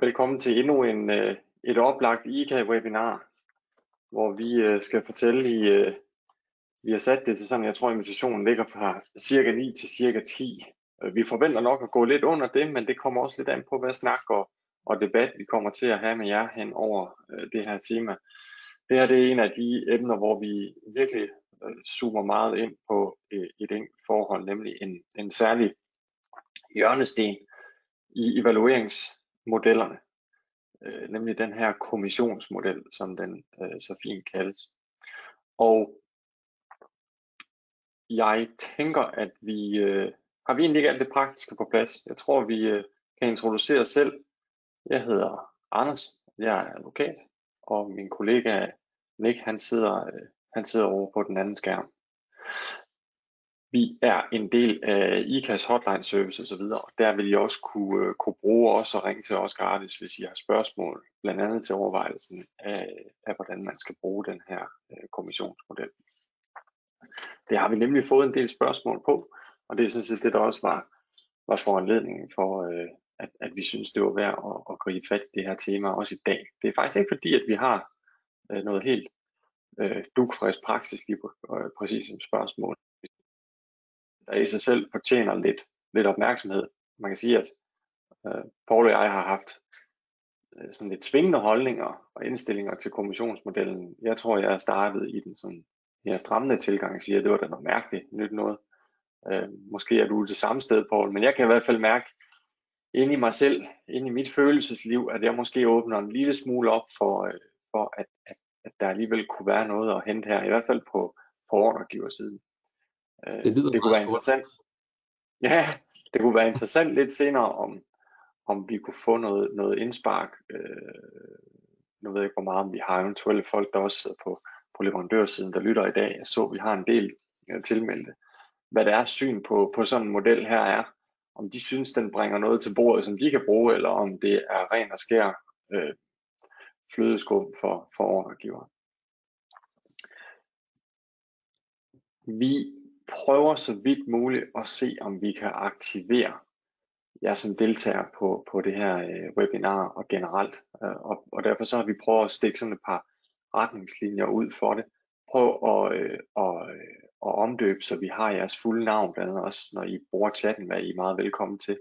Velkommen til endnu en, øh, et oplagt ICA-webinar, hvor vi øh, skal fortælle i, øh, vi har sat det til sådan, jeg tror invitationen ligger fra cirka 9 til cirka 10. Vi forventer nok at gå lidt under det, men det kommer også lidt an på, hvad snak og, og debat vi kommer til at have med jer hen over det her tema. Det her det er en af de emner, hvor vi virkelig zoomer meget ind på et enkelt forhold, nemlig en, en særlig hjørnesten i modellerne, øh, nemlig den her kommissionsmodel, som den øh, så fint kaldes. Og jeg tænker, at vi øh, har vi egentlig ikke alt det praktiske på plads. Jeg tror, vi øh, kan introducere os selv. Jeg hedder Anders, jeg er advokat, og min kollega Nick, han sidder, øh, han sidder over på den anden skærm. Vi er en del af ICAS hotline service osv., og der vil I også kunne, øh, kunne bruge os og ringe til os gratis, hvis I har spørgsmål, blandt andet til overvejelsen af, af hvordan man skal bruge den her øh, kommissionsmodel. Det har vi nemlig fået en del spørgsmål på, og det er sådan set det, der også var, var foranledningen for, øh, at, at vi synes, det var værd at, at gribe fat i det her tema også i dag. Det er faktisk ikke fordi, at vi har øh, noget helt øh, dugfrisk praksis lige på, øh, præcis som spørgsmål der i sig selv fortjener lidt, lidt opmærksomhed. Man kan sige, at øh, Paul og jeg har haft øh, sådan lidt svingende holdninger og indstillinger til kommissionsmodellen. Jeg tror, jeg startede i den sådan her strammende tilgang og siger, at det var da noget mærkeligt, nyt noget. Øh, måske er du det samme sted, Paul, men jeg kan i hvert fald mærke inde i mig selv, inde i mit følelsesliv, at jeg måske åbner en lille smule op for, øh, for at, at, at der alligevel kunne være noget at hente her, i hvert fald på, på ordregiversiden. Øh, det lyder det kunne være interessant. Ja, det kunne være interessant lidt senere, om, om vi kunne få noget, noget indspark. Øh, nu ved jeg ikke, hvor meget vi har eventuelle folk, der også sidder på, på leverandørsiden, der lytter i dag. Jeg så, vi har en del øh, tilmeldte. Hvad deres syn på, på sådan en model her er. Om de synes, den bringer noget til bordet, som de kan bruge, eller om det er ren og skær øh, flødeskum for, for ordregiver. Vi prøver så vidt muligt at se, om vi kan aktivere jer som deltager på, på det her øh, webinar og generelt. Øh, og, og derfor så har vi prøvet at stikke sådan et par retningslinjer ud for det. Prøv at, øh, at, øh, at omdøbe, så vi har jeres fulde navn, blandt andet også når I bruger chatten, hvad I er meget velkommen til.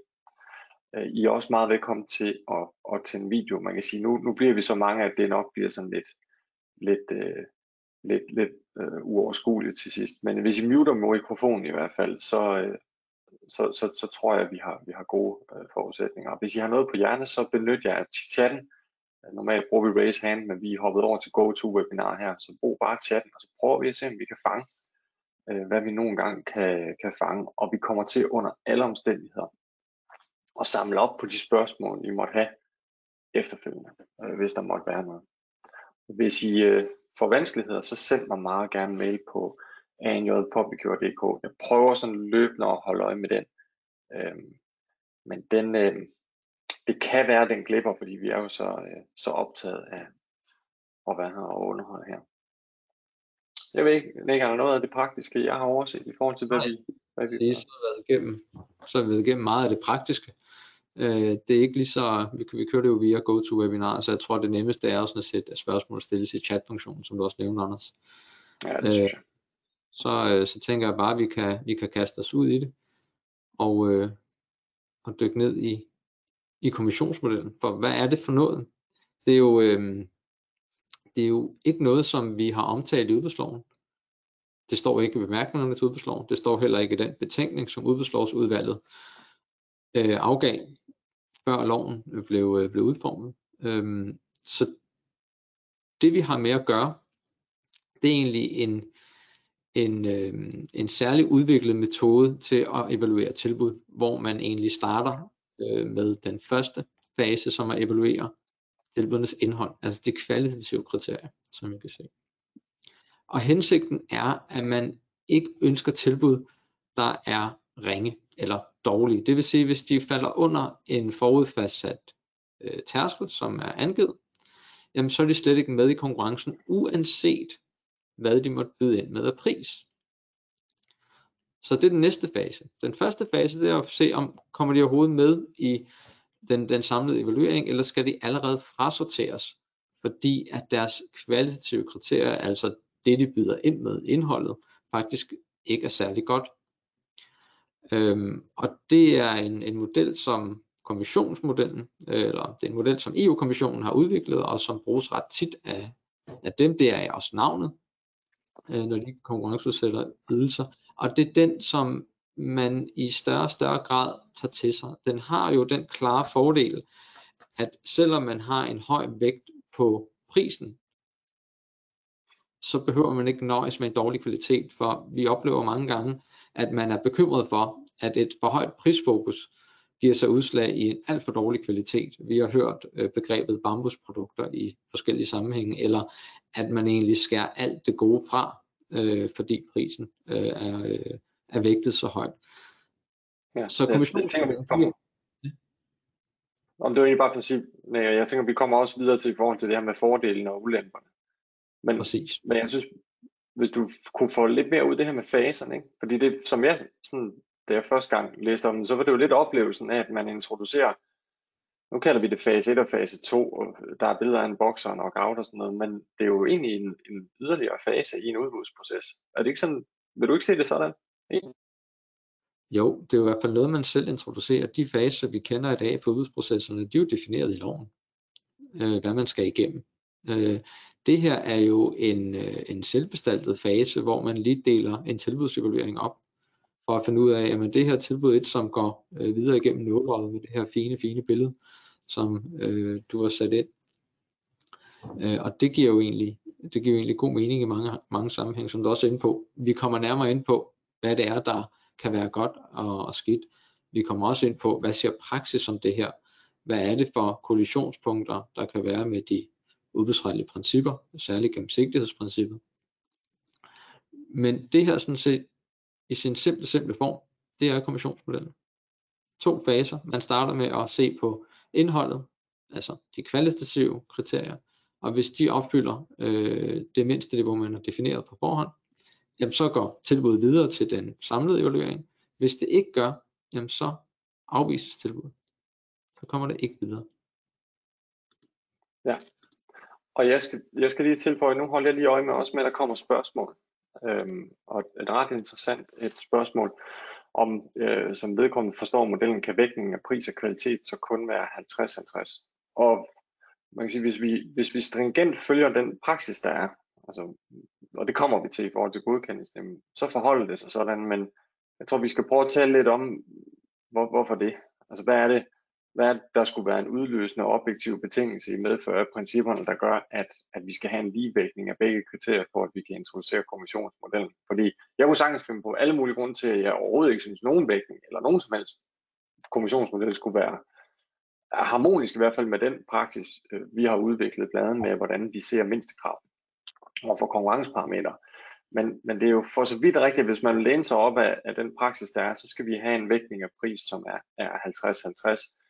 Øh, I er også meget velkommen til at, at tænde video. Man kan sige, nu, nu bliver vi så mange, at det nok bliver sådan lidt, lidt, øh, lidt, lidt øh, uoverskueligt til sidst. Men hvis I muter mikrofonen i hvert fald, så, øh, så, så, så tror jeg, at vi har, vi har gode øh, forudsætninger. Hvis I har noget på hjernen, så benyt jer chatten. Øh, normalt bruger vi raise hand, men vi er hoppet over til GoToWebinar her, så brug bare chatten, og så prøver vi at se, om vi kan fange, øh, hvad vi nogle gange kan, kan fange. Og vi kommer til under alle omstændigheder at samle op på de spørgsmål, I måtte have efterfølgende, øh, hvis der måtte være noget. Hvis I øh, får vanskeligheder, så send mig meget gerne mail på anjpublicure.dk. Jeg prøver sådan løbende at holde øje med den. Øhm, men den, øh, det kan være, at den glipper, fordi vi er jo så, øh, så optaget af at være her og underholde her. Jeg ved ikke, ligger der noget af det praktiske, jeg har overset i forhold til, hvad Nej, vi... Hvad vi så, har været igennem, så har vi været igennem meget af det praktiske. Øh, det er ikke lige så, vi, vi kører det jo via GoToWebinar, så jeg tror det nemmeste er også at sætte spørgsmål stilles i chatfunktionen, som du også nævnte, Anders. Ja, det synes jeg. Øh, så, øh, så tænker jeg bare, at vi kan, vi kan kaste os ud i det, og, øh, og dykke ned i, i kommissionsmodellen. For hvad er det for noget? Det er jo, øh, det er jo ikke noget, som vi har omtalt i udbudsloven. Det står ikke i bemærkningerne til udbudsloven. Det står heller ikke i den betænkning, som udbudslovsudvalget øh, afgav før loven øh, blev, øh, blev udformet. Øhm, så det vi har med at gøre, det er egentlig en, en, øhm, en særlig udviklet metode til at evaluere tilbud, hvor man egentlig starter øh, med den første fase, som er at evaluere tilbudenes indhold, altså de kvalitative kriterier, som vi kan se. Og hensigten er, at man ikke ønsker tilbud, der er ringe eller dårlige. Det vil sige, hvis de falder under en forudfastsat øh, tærskel, som er angivet, jamen så er de slet ikke med i konkurrencen, uanset hvad de måtte byde ind med af pris. Så det er den næste fase. Den første fase det er at se, om kommer de overhovedet med i den, den samlede evaluering, eller skal de allerede frasorteres, fordi at deres kvalitative kriterier, altså det de byder ind med indholdet, faktisk ikke er særlig godt. Øhm, og det er en, en model, som kommissionsmodellen, øh, eller det er en model, som EU-kommissionen har udviklet, og som bruges ret tit af, af dem, det er også navnet, øh, når de konkurrenceudsætter ydelser. Og det er den, som man i større og større grad tager til sig. Den har jo den klare fordel, at selvom man har en høj vægt på prisen, så behøver man ikke nøjes med en dårlig kvalitet, for vi oplever mange gange, at man er bekymret for, at et for højt prisfokus giver sig udslag i en alt for dårlig kvalitet. Vi har hørt øh, begrebet bambusprodukter i forskellige sammenhænge, eller at man egentlig skærer alt det gode fra, øh, fordi prisen øh, er, øh, er vægtet så højt. Ja, så kommissionen... Jeg, jeg tænker, om det var egentlig bare for at sige, nej, jeg tænker, vi kommer også videre til i forhold til det her med fordelene og ulemperne. Men, Præcis. men jeg synes, hvis du kunne få lidt mere ud af det her med faserne, ikke? fordi det, som jeg, sådan, da jeg første gang læste om det, så var det jo lidt oplevelsen af, at man introducerer, nu kalder vi det fase 1 og fase 2, og der er billeder af en bokser og knockout og sådan noget, men det er jo egentlig en, en yderligere fase i en udbudsproces. Er det ikke sådan, vil du ikke se det sådan? Jo, det er jo i hvert fald noget, man selv introducerer. De faser, vi kender i dag på udbudsprocesserne, de er jo defineret i loven, øh, hvad man skal igennem. Øh, det her er jo en, øh, en selvbestaltet fase, hvor man lige deler en tilbudsevaluering op, for at finde ud af, at det her tilbud et, som går øh, videre igennem nåløjet med det her fine, fine billede, som øh, du har sat ind. Øh, og det giver jo egentlig, det giver jo egentlig god mening i mange, mange sammenhænge, som du også er inde på. Vi kommer nærmere ind på, hvad det er, der kan være godt og, og skidt. Vi kommer også ind på, hvad siger praksis om det her? Hvad er det for kollisionspunkter, der kan være med de udbudsretlige principper, særligt gennemsigtighedsprincippet. Men det her sådan set i sin simple, simple form, det er kommissionsmodellen. To faser. Man starter med at se på indholdet, altså de kvalitative kriterier, og hvis de opfylder øh, det mindste niveau, man har defineret på forhånd, jamen så går tilbuddet videre til den samlede evaluering. Hvis det ikke gør, jamen så afvises tilbuddet. Så kommer det ikke videre. Ja, og jeg skal, jeg skal lige tilføje, nu holder jeg lige øje med også med, at der kommer spørgsmål. Øhm, og et ret interessant et spørgsmål, om øh, som vedkommende forstår modellen, kan vægtningen af pris og kvalitet så kun være 50-50. Og man kan sige, hvis vi, hvis vi stringent følger den praksis, der er, altså, og det kommer vi til i forhold til godkendelsen, så forholder det sig sådan, men jeg tror, vi skal prøve at tale lidt om, hvor, hvorfor det. Altså, hvad er det, hvad der skulle være en udløsende og objektiv betingelse i medfør af principperne, der gør, at, at vi skal have en ligevægtning af begge kriterier for, at vi kan introducere kommissionsmodellen. Fordi jeg kunne sagtens finde på alle mulige grunde til, at jeg overhovedet ikke synes, nogen vægtning eller nogen som helst kommissionsmodel skulle være harmonisk i hvert fald med den praksis, øh, vi har udviklet, blandt andet med, hvordan vi ser mindstekrav og for konkurrenceparametre. Men, men det er jo for så vidt rigtigt, at hvis man læner sig op af, af den praksis, der er, så skal vi have en vægtning af pris, som er, er 50-50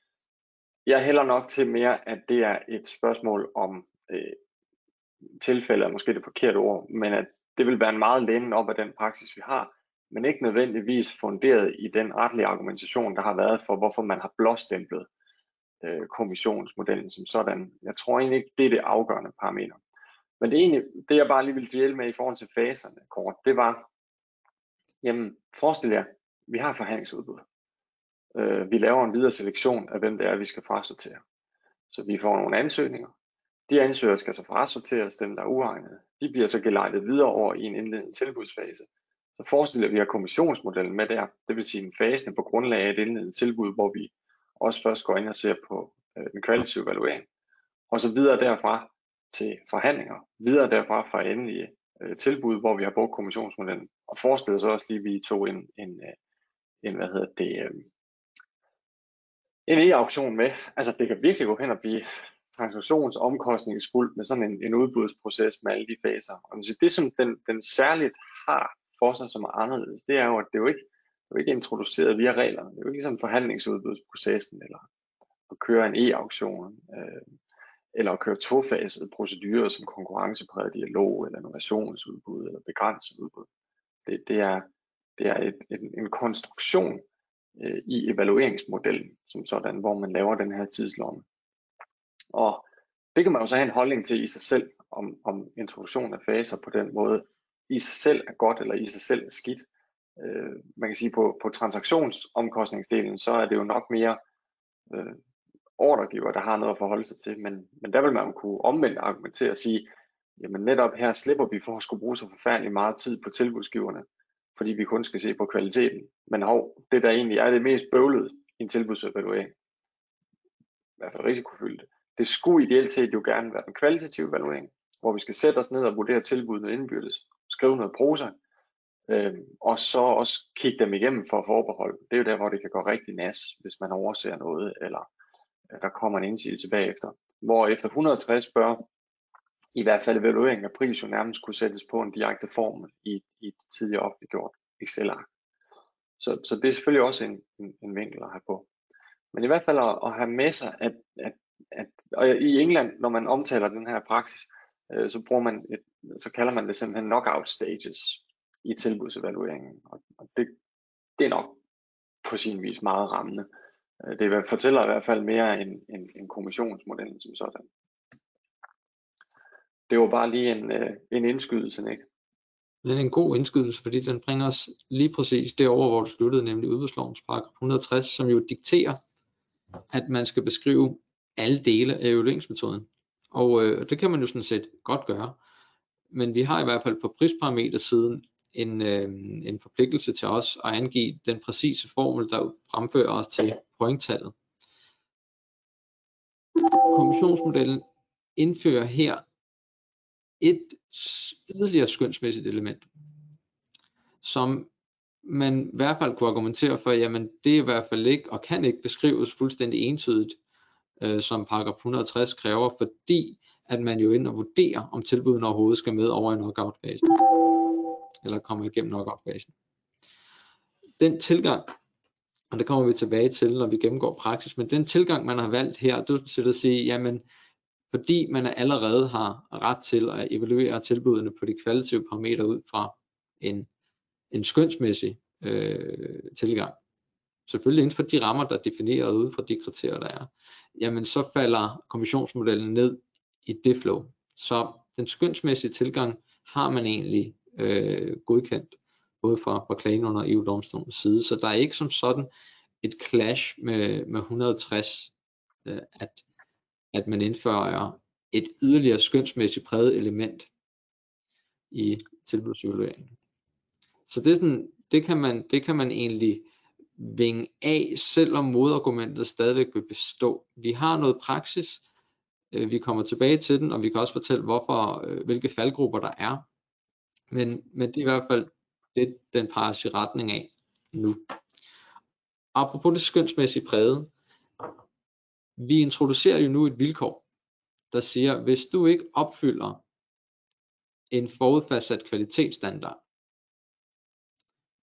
jeg hælder nok til mere, at det er et spørgsmål om øh, tilfælde, er måske det forkerte ord, men at det vil være en meget lænden op af den praksis, vi har, men ikke nødvendigvis funderet i den retlige argumentation, der har været for, hvorfor man har blåstemplet øh, kommissionsmodellen som sådan. Jeg tror egentlig ikke, det er det afgørende parameter. Men det, egentlig, det jeg bare lige vil dele med i forhold til faserne kort, det var, jamen forestil jer, vi har forhandlingsudbud. Øh, vi laver en videre selektion af, hvem det er, vi skal frasortere. Så vi får nogle ansøgninger. De ansøgere skal så frasorteres, dem der er uegnede. De bliver så gelejtet videre over i en indledende tilbudsfase. Så forestiller vi at kommissionsmodellen med der, det vil sige en fase på grundlag af et indledende tilbud, hvor vi også først går ind og ser på øh, den kvalitative evaluering. Og så videre derfra til forhandlinger, videre derfra fra endelige øh, tilbud, hvor vi har brugt kommissionsmodellen. Og forestiller så også lige, at vi tog en, en, øh, en hvad hedder det, øh, en e-auktion med. Altså det kan virkelig gå hen og blive transaktionsomkostningsfuldt med sådan en, en udbudsproces med alle de faser. Og det som den, den særligt har for sig, som er anderledes, det er jo, at det er jo ikke, det er jo ikke introduceret via reglerne. Det er jo ikke ligesom forhandlingsudbudsprocessen, eller at køre en e-auktion, øh, eller at køre tofasede procedurer som konkurrencepræget dialog, eller innovationsudbud, eller begrænset udbud. Det, det er, det er et, en, en konstruktion, øh, i evalueringsmodellen, som sådan, hvor man laver den her tidslomme. Og det kan man jo så have en holdning til i sig selv, om, om introduktion af faser på den måde i sig selv er godt eller i sig selv er skidt. Øh, man kan sige på, på transaktionsomkostningsdelen, så er det jo nok mere øh, ordregiver, der har noget at forholde sig til, men, men der vil man kunne omvendt argumentere og sige, jamen netop her slipper vi for at skulle bruge så forfærdelig meget tid på tilbudsgiverne, fordi vi kun skal se på kvaliteten. Men hov, det der egentlig er det mest bøvlede i en tilbudsevaluering, i hvert fald risikofyldt, det skulle ideelt set jo gerne være en kvalitativ evaluering, hvor vi skal sætte os ned og vurdere tilbuddene indbyrdes, skrive noget prosa, øh, og så også kigge dem igennem for forbehold. Det er jo der, hvor det kan gå rigtig nas, hvis man overser noget, eller øh, der kommer en indsigelse bagefter. Hvor efter 160 spørger, i hvert fald evaluering af pris jo nærmest kunne sættes på en direkte formel i, i et tidligere offentliggjort Excel-ark. Så, så det er selvfølgelig også en, en, en vinkel at have på. Men i hvert fald at, at have med sig, at, at, at og i England, når man omtaler den her praksis, øh, så bruger man et, så kalder man det simpelthen knockout stages i tilbudsevalueringen. Og, og det, det er nok på sin vis meget rammende. Øh, det fortæller i hvert fald mere end, end, end kommissionsmodellen som sådan. Det var bare lige en, øh, en indskydelse, ikke? Men er en god indskydelse, fordi den bringer os lige præcis derover, hvor du sluttede, nemlig udbudslovens paragraf 160, som jo dikterer, at man skal beskrive alle dele af evalueringsmetoden. Og øh, det kan man jo sådan set godt gøre. Men vi har i hvert fald på prisparametersiden en, øh, en forpligtelse til os at angive den præcise formel, der fremfører os til pointtallet. Kommissionsmodellen indfører her et yderligere skønsmæssigt element, som man i hvert fald kunne argumentere for, jamen det er i hvert fald ikke, og kan ikke beskrives fuldstændig entydigt, øh, som paragraf 160 kræver, fordi at man jo ind og vurderer, om tilbudene overhovedet skal med over i knockout-fasen, eller kommer igennem knockout-fasen. Den tilgang, og det kommer vi tilbage til, når vi gennemgår praksis, men den tilgang, man har valgt her, det er til at sige, jamen, fordi man allerede har ret til at evaluere tilbudene på de kvalitative parametre ud fra en, en skønsmæssig øh, tilgang. Selvfølgelig inden for de rammer, der er defineret ud fra de kriterier, der er. Jamen så falder kommissionsmodellen ned i det flow. Så den skønsmæssige tilgang har man egentlig øh, godkendt, både fra, fra klagen under EU-domstolens side, så der er ikke som sådan et clash med, med 160, øh, at at man indfører et yderligere skønsmæssigt præget element i tilbudsevalueringen. Så det, er sådan, det, kan man, det kan man egentlig vinge af, selvom modargumentet stadigvæk vil bestå. Vi har noget praksis, øh, vi kommer tilbage til den, og vi kan også fortælle, hvorfor, øh, hvilke faldgrupper der er. Men, men det er i hvert fald det, den peger i retning af nu. Apropos det skønsmæssige præget, vi introducerer jo nu et vilkår, der siger, hvis du ikke opfylder en forudfastsat kvalitetsstandard,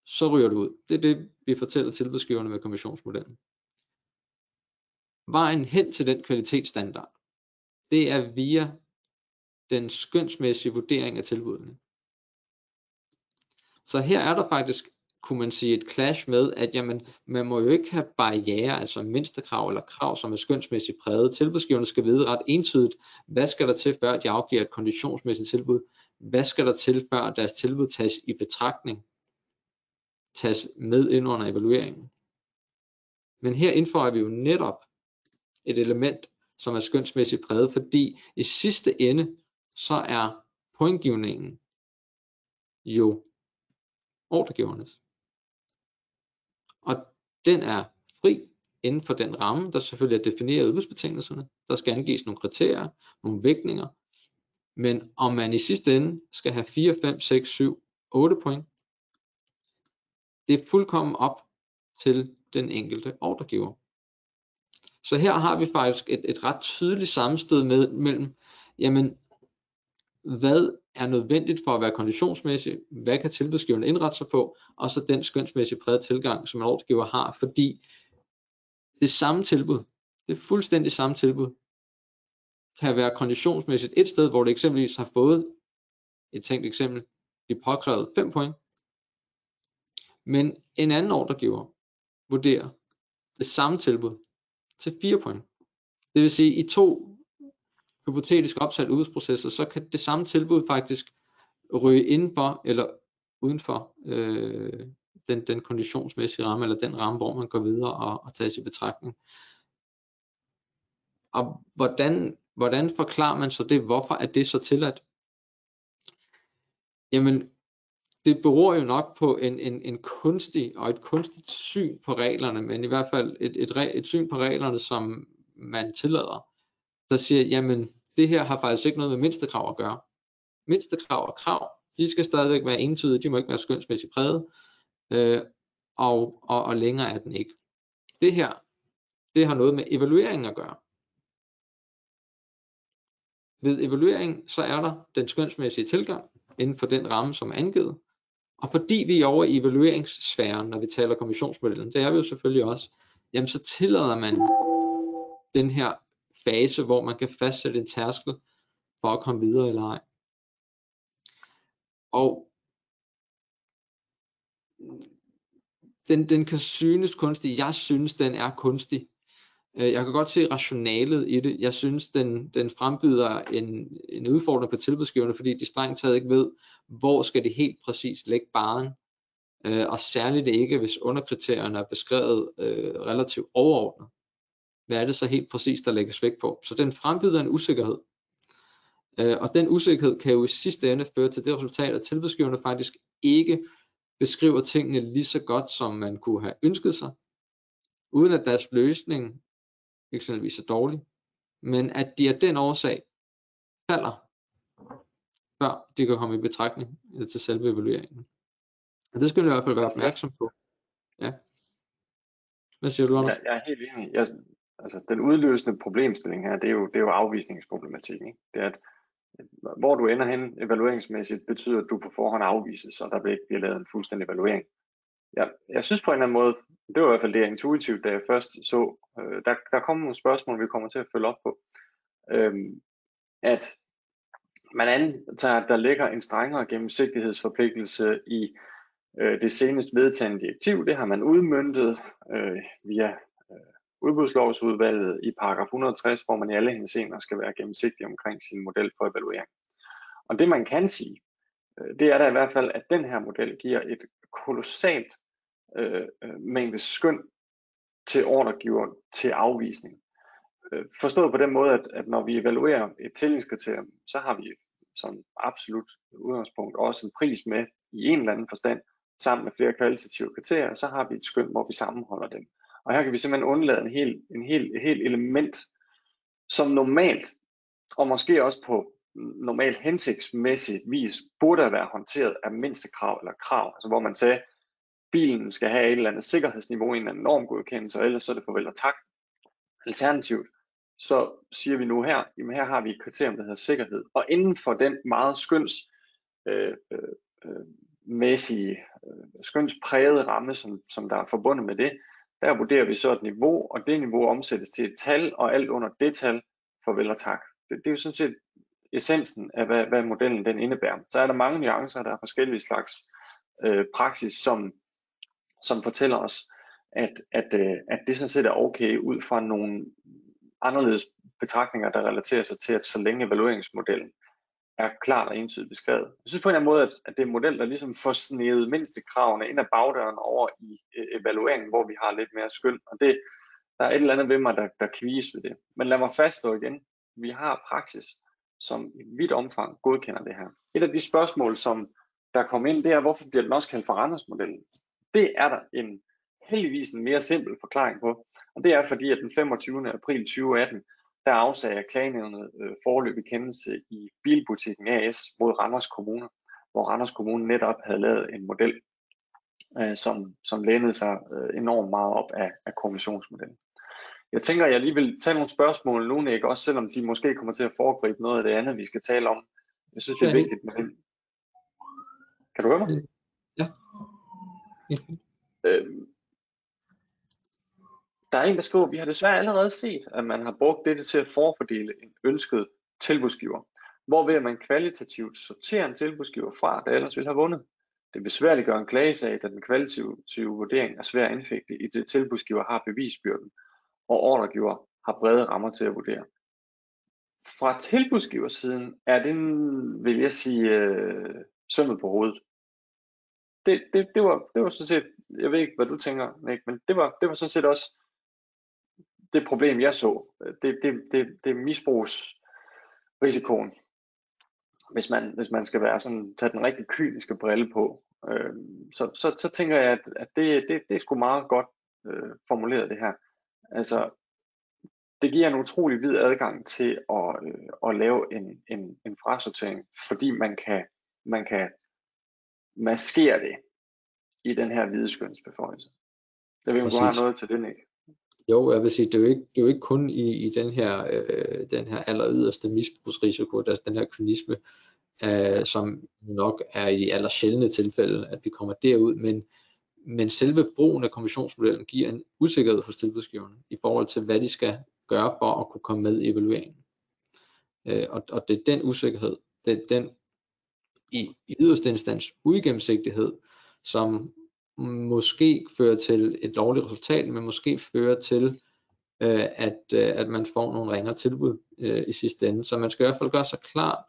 så ryger du ud. Det er det, vi fortæller tilbudsgiverne med kommissionsmodellen. Vejen hen til den kvalitetsstandard, det er via den skønsmæssige vurdering af tilbudene. Så her er der faktisk kunne man sige et clash med, at jamen, man må jo ikke have barriere, altså mindstekrav eller krav, som er skønsmæssigt præget. Tilbudsgiverne skal vide ret entydigt, hvad skal der til, før de afgiver et konditionsmæssigt tilbud? Hvad skal der til, før deres tilbud tages i betragtning? Tages med ind under evalueringen. Men her indfører vi jo netop et element, som er skønsmæssigt præget, fordi i sidste ende, så er pointgivningen jo ordregivernes den er fri inden for den ramme, der selvfølgelig er defineret udbudsbetingelserne. Der skal angives nogle kriterier, nogle vægtninger, men om man i sidste ende skal have 4, 5, 6, 7, 8 point, det er fuldkommen op til den enkelte ordregiver. Så her har vi faktisk et, et ret tydeligt sammenstød med, mellem, jamen, hvad er nødvendigt for at være konditionsmæssig, hvad kan tilbudsgiveren indrette sig på, og så den skønsmæssige præget tilgang, som en ordregiver har, fordi det samme tilbud, det fuldstændig samme tilbud, kan være konditionsmæssigt et sted, hvor det eksempelvis har fået et tænkt eksempel, de påkrævet 5 point, men en anden ordregiver, vurderer det samme tilbud til 4 point. Det vil sige, i to hypotetisk opsat udbudsprocesser, så kan det samme tilbud faktisk ryge indenfor eller udenfor øh, den, den konditionsmæssige ramme, eller den ramme, hvor man går videre og, og tager i betragtning. Og hvordan, hvordan forklarer man så det? Hvorfor er det så tilladt? Jamen, det beror jo nok på en, en, en kunstig og et kunstigt syn på reglerne, men i hvert fald et, et, et syn på reglerne, som man tillader, der siger, jamen det her har faktisk ikke noget med mindstekrav at gøre. Mindstekrav og krav, de skal stadigvæk være entydige, de må ikke være skønsmæssigt præget, øh, og, og, og længere er den ikke. Det her, det har noget med evaluering at gøre. Ved evaluering, så er der den skønsmæssige tilgang inden for den ramme, som er angivet, og fordi vi er over i evalueringssfæren, når vi taler kommissionsmodellen, det er vi jo selvfølgelig også, jamen så tillader man den her fase, hvor man kan fastsætte en tærskel for at komme videre eller ej. Og den, den kan synes kunstig. Jeg synes, den er kunstig. Øh, jeg kan godt se rationalet i det. Jeg synes, den, den frembyder en, en udfordring på tilbudsgiverne, fordi de strengt taget ikke ved, hvor skal det helt præcis lægge baren. Øh, og særligt ikke, hvis underkriterierne er beskrevet øh, relativt overordnet. Hvad er det så helt præcis, der lægges vægt på? Så den frembyder en usikkerhed. Øh, og den usikkerhed kan jo i sidste ende føre til det resultat, at tilbudsgiverne faktisk ikke beskriver tingene lige så godt, som man kunne have ønsket sig, uden at deres løsning eksempelvis er dårlig, men at de af den årsag falder, før de kan komme i betragtning til selve evalueringen. Og det skal vi i hvert fald være altså, opmærksom på. Ja. Hvad siger du, Anders? Jeg, jeg er helt enig. Jeg, altså, den udløsende problemstilling her, det er jo, det er jo afvisningsproblematikken. Ikke? Det er, at hvor du ender hen evalueringsmæssigt, betyder, at du på forhånd afvises, så der ikke bliver lavet en fuldstændig evaluering. Ja, jeg synes på en eller anden måde, det var i hvert fald det intuitivt, da jeg først så, øh, der, der kommer nogle spørgsmål, vi kommer til at følge op på, øhm, at man antager, at der ligger en strengere gennemsigtighedsforpligtelse i øh, det senest vedtagende direktiv. Det har man udmyndtet øh, via udbudslovsudvalget i paragraf 160, hvor man i alle henseender skal være gennemsigtig omkring sin model for evaluering. Og det man kan sige, øh, det er da i hvert fald, at den her model giver et kolossalt øh, øh mængde skøn til ordregiver til afvisning. Øh, forstået på den måde, at, at når vi evaluerer et tillingskriterium, så har vi som absolut udgangspunkt også en pris med i en eller anden forstand, sammen med flere kvalitative kriterier, så har vi et skøn, hvor vi sammenholder dem. Og her kan vi simpelthen undlade en hel, en hel, et helt element, som normalt, og måske også på normalt hensigtsmæssigt vis, burde have været håndteret af mindste krav eller krav, altså hvor man sagde, bilen skal have et eller andet sikkerhedsniveau, en eller anden normgodkendelse, og ellers så er det farvel og tak. Alternativt, så siger vi nu her, jamen her har vi et kriterium, der hedder sikkerhed. Og inden for den meget skøns øh, øh, øh mæssige, øh, skønsprægede ramme, som, som der er forbundet med det, der vurderer vi så et niveau, og det niveau omsættes til et tal, og alt under det tal, farvel og tak. Det, det er jo sådan set essensen af, hvad, hvad modellen den indebærer. Så er der mange nuancer, der er forskellige slags øh, praksis, som som fortæller os, at, at, øh, at det sådan set er okay ud fra nogle anderledes betragtninger, der relaterer sig til, at så længe evalueringsmodellen er klart og entydigt beskrevet. Jeg synes på en eller anden måde, at, at det er en model, der ligesom får snedet mindste kravene ind ad bagdøren over i øh, evalueringen, hvor vi har lidt mere skyld. Og det, der er et eller andet ved mig, der, der kvies ved det. Men lad mig fastslå igen, vi har praksis, som i vidt omfang godkender det her. Et af de spørgsmål, som der kom ind, det er, hvorfor bliver den også kaldt for Randers-modellen? Det er der en heldigvis en mere simpel forklaring på, og det er fordi, at den 25. april 2018, der afsagde klagenævnet øh, forløbig kendelse i Bilbutikken AS mod Randers Kommune, hvor Randers Kommune netop havde lavet en model, øh, som, som lænede sig øh, enormt meget op af, af kommissionsmodellen. Jeg tænker, at jeg lige vil tage nogle spørgsmål nu, ikke? også selvom de måske kommer til at foregribe noget af det andet, vi skal tale om. Jeg synes, det er vigtigt med den. Kan du høre mig? Ja. Øh, der er en, der skriver, vi har desværre allerede set, at man har brugt dette til at forfordele en ønsket tilbudsgiver, hvorved man kvalitativt sorterer en tilbudsgiver fra, der ellers ville have vundet. Det besværliggør en klagesag, da den kvalitative vurdering er svær at indfægte, i det tilbudsgiver har bevisbyrden, og ordregiver har brede rammer til at vurdere. Fra tilbudsgiversiden er det, vil jeg sige, øh, sømmet på hovedet. Det, det, det, var, det var sådan set, jeg ved ikke, hvad du tænker, Nick, men det var, det var sådan set også det problem, jeg så. Det, det, det, det misbrugsrisikoen, hvis man, hvis man skal være sådan, tage den rigtig kyniske brille på. Øh, så, så, så tænker jeg, at, at det, det, det er sgu meget godt øh, formuleret det her. Altså, det giver en utrolig vid adgang til at, øh, at lave en, en, en frasortering, fordi man kan, man kan maskere det i den her hvide skønsbeføjelse. Jeg ved, om du har noget til det, Nick. Jo, jeg vil sige, det er jo ikke, det er jo ikke kun i, i den her, øh, den her aller yderste misbrugsrisiko, der den her kynisme, øh, som nok er i de aller sjældne tilfælde, at vi kommer derud, men, men selve brugen af kommissionsmodellen giver en usikkerhed for tilbudsgiverne i forhold til, hvad de skal gøre for at kunne komme med i evalueringen. Øh, og, og det er den usikkerhed, det er den i, i yderste instans uigennemsigtighed, som måske fører til et dårligt resultat, men måske fører til, øh, at, øh, at man får nogle ringere tilbud øh, i sidste ende. Så man skal i hvert fald gøre sig klart,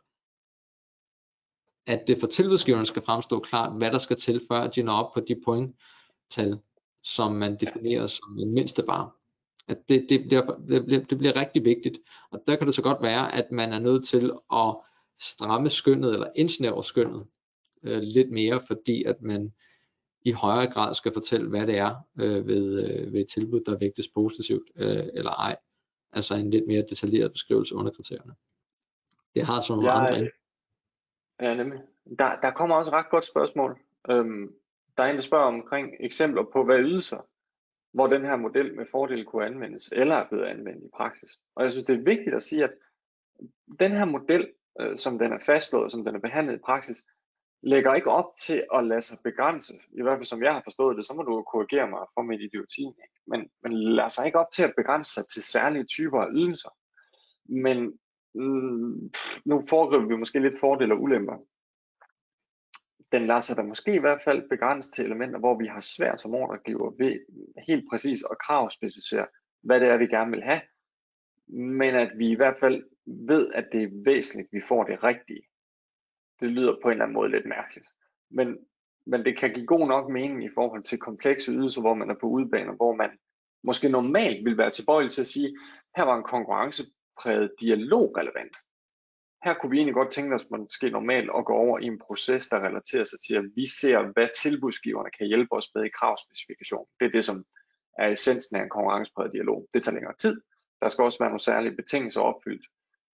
at det for tilbudsgiveren skal fremstå klart, hvad der skal til, før de når op på de pointtal, som man definerer som en mindste bar. At det, det, bliver, det, bliver, det bliver rigtig vigtigt. Og der kan det så godt være, at man er nødt til at stramme skønnet eller indsnævre skønnet øh, lidt mere, fordi at man i højere grad skal fortælle, hvad det er øh, ved, øh, ved et tilbud, der vægtes positivt øh, eller ej. Altså en lidt mere detaljeret beskrivelse under kriterierne. Det har sådan nogle ja, andre. Ja, nemlig. Der, der kommer også et ret godt spørgsmål. Øhm, der er en, der spørger omkring eksempler på, hvad ydelser, hvor den her model med fordel kunne anvendes, eller er blevet anvendt i praksis. Og jeg synes, det er vigtigt at sige, at den her model, øh, som den er fastslået, som den er behandlet i praksis, lægger ikke op til at lade sig begrænse, i hvert fald som jeg har forstået det, så må du korrigere mig for mit idioti, men, men lader sig ikke op til at begrænse sig til særlige typer af ydelser. Men mm, nu foregriber vi måske lidt fordele og ulemper. Den lader sig da måske i hvert fald begrænse til elementer, hvor vi har svært som ordregiver ved helt præcis at kravspecificere, hvad det er, vi gerne vil have, men at vi i hvert fald ved, at det er væsentligt, at vi får det rigtige det lyder på en eller anden måde lidt mærkeligt. Men, men det kan give god nok mening i forhold til komplekse ydelser, hvor man er på udbaner, hvor man måske normalt vil være tilbøjelig til at sige, her var en konkurrencepræget dialog relevant. Her kunne vi egentlig godt tænke os måske normalt at gå over i en proces, der relaterer sig til, at vi ser, hvad tilbudsgiverne kan hjælpe os med i kravspecifikation. Det er det, som er essensen af en konkurrencepræget dialog. Det tager længere tid. Der skal også være nogle særlige betingelser opfyldt.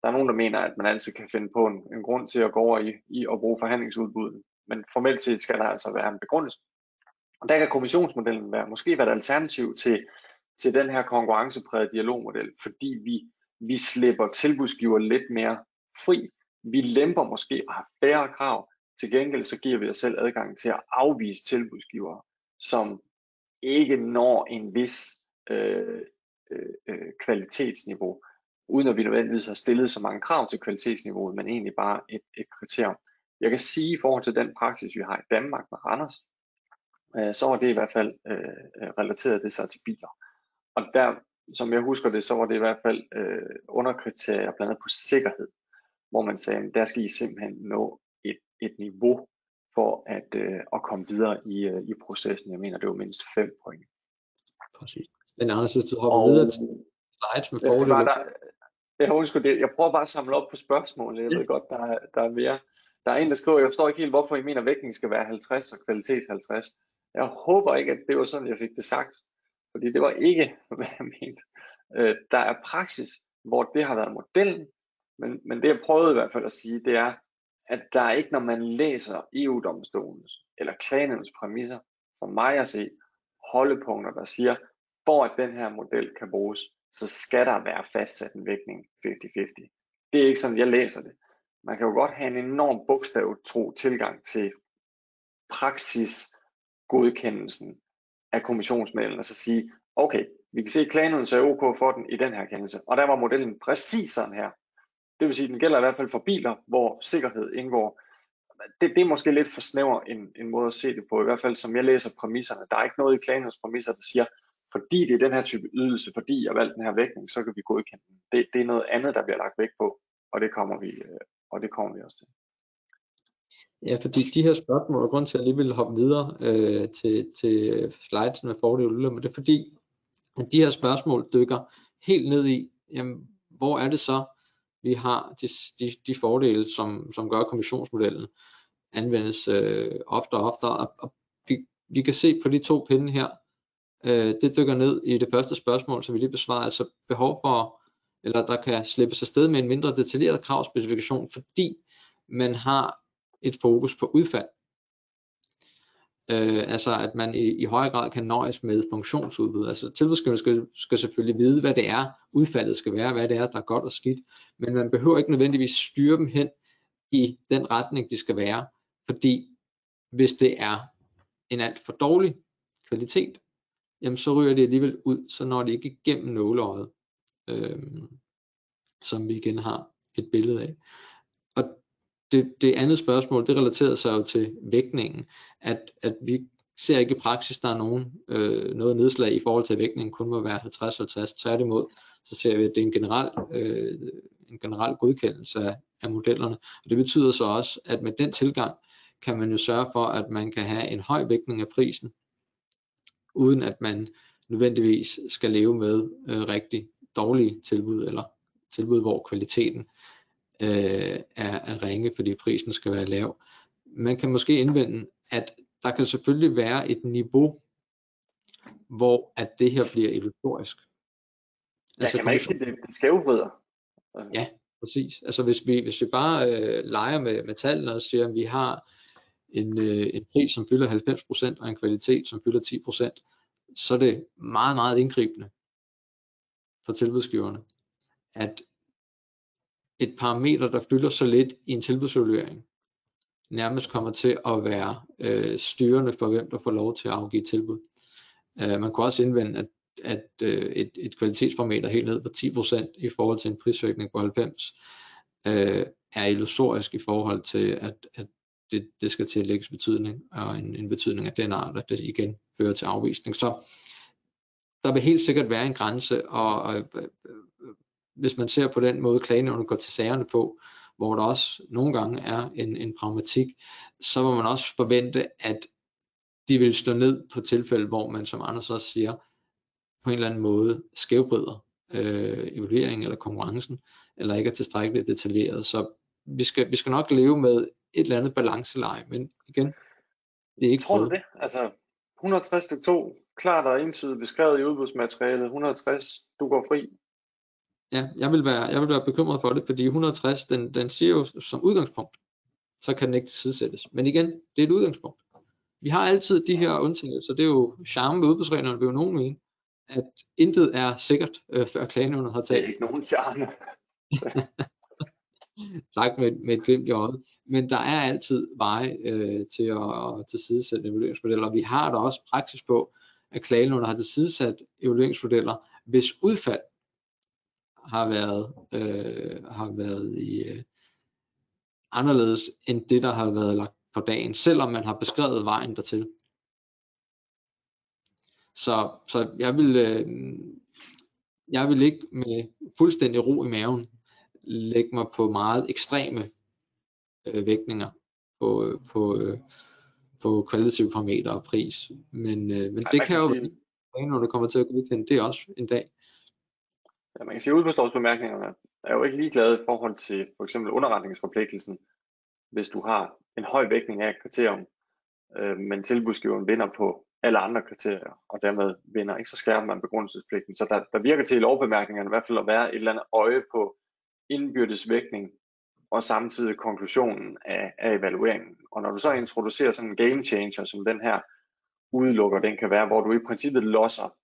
Der er nogen, der mener, at man altid kan finde på en, en grund til at gå over i, i at bruge forhandlingsudbuddet. Men formelt set skal der altså være en begrundelse. Og der kan kommissionsmodellen være, måske være et alternativ til, til den her konkurrenceprægede dialogmodel, fordi vi, vi slipper tilbudsgiver lidt mere fri. Vi lemper måske og har færre krav. Til gengæld så giver vi os selv adgang til at afvise tilbudsgivere, som ikke når en vis øh, øh, øh kvalitetsniveau uden at vi nødvendigvis har stillet så mange krav til kvalitetsniveauet, men egentlig bare et, et kriterium. Jeg kan sige i forhold til den praksis, vi har i Danmark med Randers, øh, så var det i hvert fald øh, relateret det sig til biler. Og der, som jeg husker det, så var det i hvert fald øh, underkriterier blandt andet på sikkerhed, hvor man sagde, at der skal I simpelthen nå et, et niveau for at, øh, at komme videre i, øh, i processen. Jeg mener, det var mindst 5 point. Præcis. Men Anders, hvis du hopper og, videre til slides med fordele. Var der, jeg husker det. Jeg prøver bare at samle op på spørgsmålet. Jeg ved godt, der er, der er mere. Der er en, der skriver, jeg forstår ikke helt, hvorfor I mener, at vægtning skal være 50 og kvalitet 50. Jeg håber ikke, at det var sådan, jeg fik det sagt. Fordi det var ikke, hvad jeg mente. Øh, der er praksis, hvor det har været modellen. Men, men det jeg prøvede i hvert fald at sige, det er, at der er ikke, når man læser EU-domstolens eller klagenævnens præmisser, for mig at se, holdepunkter, der siger, for at den her model kan bruges, så skal der være fastsat en vægtning 50-50. Det er ikke sådan, jeg læser det. Man kan jo godt have en enorm bogstavtro tilgang til praksis godkendelsen af kommissionsmodellen, og så sige, okay, vi kan se, at klagen er OK for den i den her kendelse, og der var modellen præcis sådan her. Det vil sige, at den gælder i hvert fald for biler, hvor sikkerhed indgår. det, det er måske lidt for snæver en, en måde at se det på, i hvert fald som jeg læser præmisserne. Der er ikke noget i Klagenheds præmisser, der siger, fordi det er den her type ydelse, fordi jeg valgte den her vægtning, så kan vi godkende den. Det, det er noget andet, der bliver lagt vægt på, og det kommer vi, øh, og det kommer vi også til. Ja, fordi de her spørgsmål, og grund til at jeg lige vil hoppe videre øh, til, til slides med fordel og men det er fordi, at de her spørgsmål dykker helt ned i, jamen, hvor er det så, vi har de, de, de fordele, som, som gør kommissionsmodellen anvendes øh, ofte og ofte, og, og vi, vi kan se på de to pinde her, øh, det dykker ned i det første spørgsmål, som vi lige besvarede, altså behov for, eller der kan slippes afsted med en mindre detaljeret kravspecifikation, fordi man har et fokus på udfald. Øh, altså at man i, i højere grad kan nøjes med funktionsudbud. Altså tilbudsgiverne skal, skal selvfølgelig vide, hvad det er, udfaldet skal være, hvad det er, der er godt og skidt, men man behøver ikke nødvendigvis styre dem hen i den retning, de skal være, fordi hvis det er en alt for dårlig kvalitet, jamen så ryger det alligevel ud, så når det ikke igennem nåleøjet, øh, som vi igen har et billede af. Og det, det andet spørgsmål, det relaterer sig jo til vægtningen, at, at vi ser ikke i praksis, der er nogen, øh, noget nedslag i forhold til, at vægtningen kun må være 50-50. Tværtimod, så ser vi, at det er en generel, øh, en generel godkendelse af, af modellerne. Og det betyder så også, at med den tilgang, kan man jo sørge for, at man kan have en høj vægtning af prisen, uden at man nødvendigvis skal leve med øh, rigtig dårlige tilbud, eller tilbud, hvor kvaliteten øh, er, er ringe, fordi prisen skal være lav. Man kan måske indvende, at der kan selvfølgelig være et niveau, hvor at det her bliver illusorisk. Ja, altså, kan man ikke sige, det, det skævvrider? Ja, præcis. Altså hvis vi, hvis vi bare øh, leger med, med tallene og siger, at vi har en, øh, en pris, som fylder 90% og en kvalitet, som fylder 10%, så er det meget, meget indgribende for tilbudsgiverne, at et parameter, der fylder så lidt i en tilbudsevaluering, nærmest kommer til at være øh, styrende for, hvem der får lov til at afgive tilbud. Øh, man kunne også indvende, at, at øh, et, et kvalitetsparameter helt ned på 10% i forhold til en prisvirkning på 90, øh, er illusorisk i forhold til, at, at det, det skal tillægges betydning, og en, en betydning af den art, at det igen fører til afvisning. Så der vil helt sikkert være en grænse, og, og øh, øh, øh, hvis man ser på den måde, klagenævnet går til sagerne på, hvor der også nogle gange er en, en pragmatik, så må man også forvente, at de vil stå ned på tilfælde, hvor man, som Anders også siger, på en eller anden måde skævbrider øh, evalueringen eller konkurrencen, eller ikke er tilstrækkeligt detaljeret. Så vi skal, vi skal nok leve med et eller andet balanceleje, men igen, det er ikke Tror du det? Altså 160 stykke 2, klart og entydigt beskrevet i udbudsmaterialet, 160, du går fri. Ja, jeg vil være, jeg vil være bekymret for det, fordi 160, den, den siger jo som udgangspunkt, så kan den ikke tilsidesættes. Men igen, det er et udgangspunkt. Vi har altid de her undtagelser, det er jo charme ved udbudsreglerne, vil jo nogen mene, at intet er sikkert, øh, før klagenævnet har talt. Det er ikke nogen charme. sagt med, med et glimt i øjet. Men der er altid veje øh, til at, tilsidesætte evalueringsmodeller. Vi har der også praksis på, at klagenævnet har tilsidesat evalueringsmodeller, hvis udfald har været, øh, har været i, øh, anderledes end det, der har været lagt på dagen, selvom man har beskrevet vejen dertil. Så, så jeg vil, øh, jeg vil ikke med fuldstændig ro i maven lægge mig på meget ekstreme øh, vægtninger på, øh, på, øh, på kvalitative parametre og pris. Men, øh, men Ej, det kan jo være, når det kommer til at godkende det også en dag. Ja, man kan sige, at udbudslovsbemærkningerne er jo ikke ligeglade i forhold til for eksempel underretningsforpligtelsen, hvis du har en høj vægtning af et kriterium, øh, men tilbudsgiveren vinder på alle andre kriterier, og dermed vinder ikke, så skærper man begrundelsespligten. Så der, der virker til i lovbemærkningerne i hvert fald at være et eller andet øje på indbyrdes vægtning og samtidig konklusionen af, af evalueringen. Og når du så introducerer sådan en game changer, som den her udelukker, den kan være, hvor du i princippet losser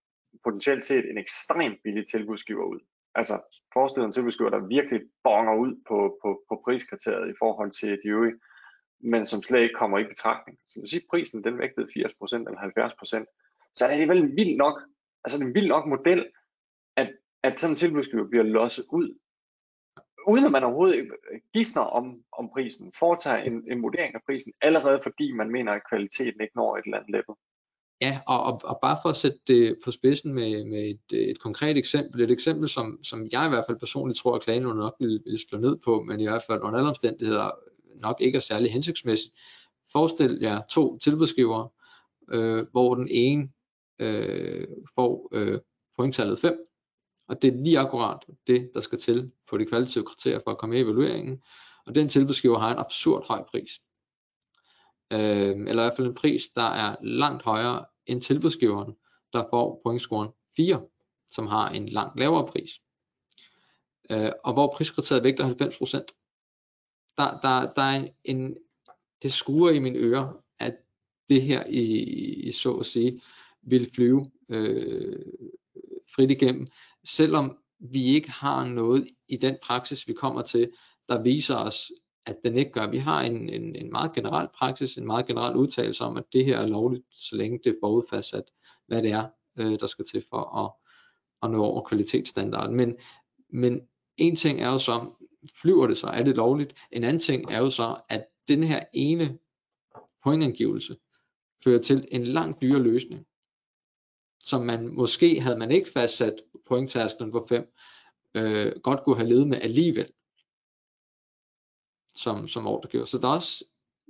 potentielt set en ekstremt billig tilbudsgiver ud. Altså forestil dig en tilbudsgiver, der virkelig bonger ud på, på, på priskriteriet i forhold til de øvrige, men som slet ikke kommer i betragtning. Så hvis prisen den vægtede 80% eller 70%, så er det alligevel vildt nok, altså det er en vild nok model, at, at sådan en tilbudsgiver bliver losset ud uden at man overhovedet øh, gidsner om, om prisen, foretager en, en vurdering af prisen, allerede fordi man mener, at kvaliteten ikke når et eller andet level. Ja, og, og, og bare for at sætte det på spidsen med, med et, et konkret eksempel, et eksempel, som, som jeg i hvert fald personligt tror, at klagen nok vil, vil slå ned på, men i hvert fald under alle omstændigheder nok ikke er særlig hensigtsmæssigt. Forestil jer to tilbudsgivere, øh, hvor den ene øh, får øh, pointtallet 5, og det er lige akkurat det, der skal til for de kvalitative kriterier for at komme i evalueringen, og den tilbudsgiver har en absurd høj pris. Øh, eller i hvert fald en pris, der er langt højere end tilbudsgiveren, der får pointscoren 4, som har en langt lavere pris. Øh, og hvor priskriteriet vægter 90%. Der, der, der er en, en, det skuer i mine ører, at det her i, i så at sige vil flyve øh, frit igennem, selvom vi ikke har noget i den praksis, vi kommer til, der viser os, at den ikke gør. Vi har en, en, en meget generel praksis, en meget generel udtalelse om, at det her er lovligt, så længe det er forudfastsat, hvad det er, øh, der skal til for at, at nå over kvalitetsstandarden. Men, men en ting er jo så, flyver det så, er det lovligt? En anden ting er jo så, at den her ene pointangivelse fører til en langt dyrere løsning, som man måske, havde man ikke fastsat pointtærsklen på 5, øh, godt kunne have levet med alligevel som, som ordregiver. Så der er også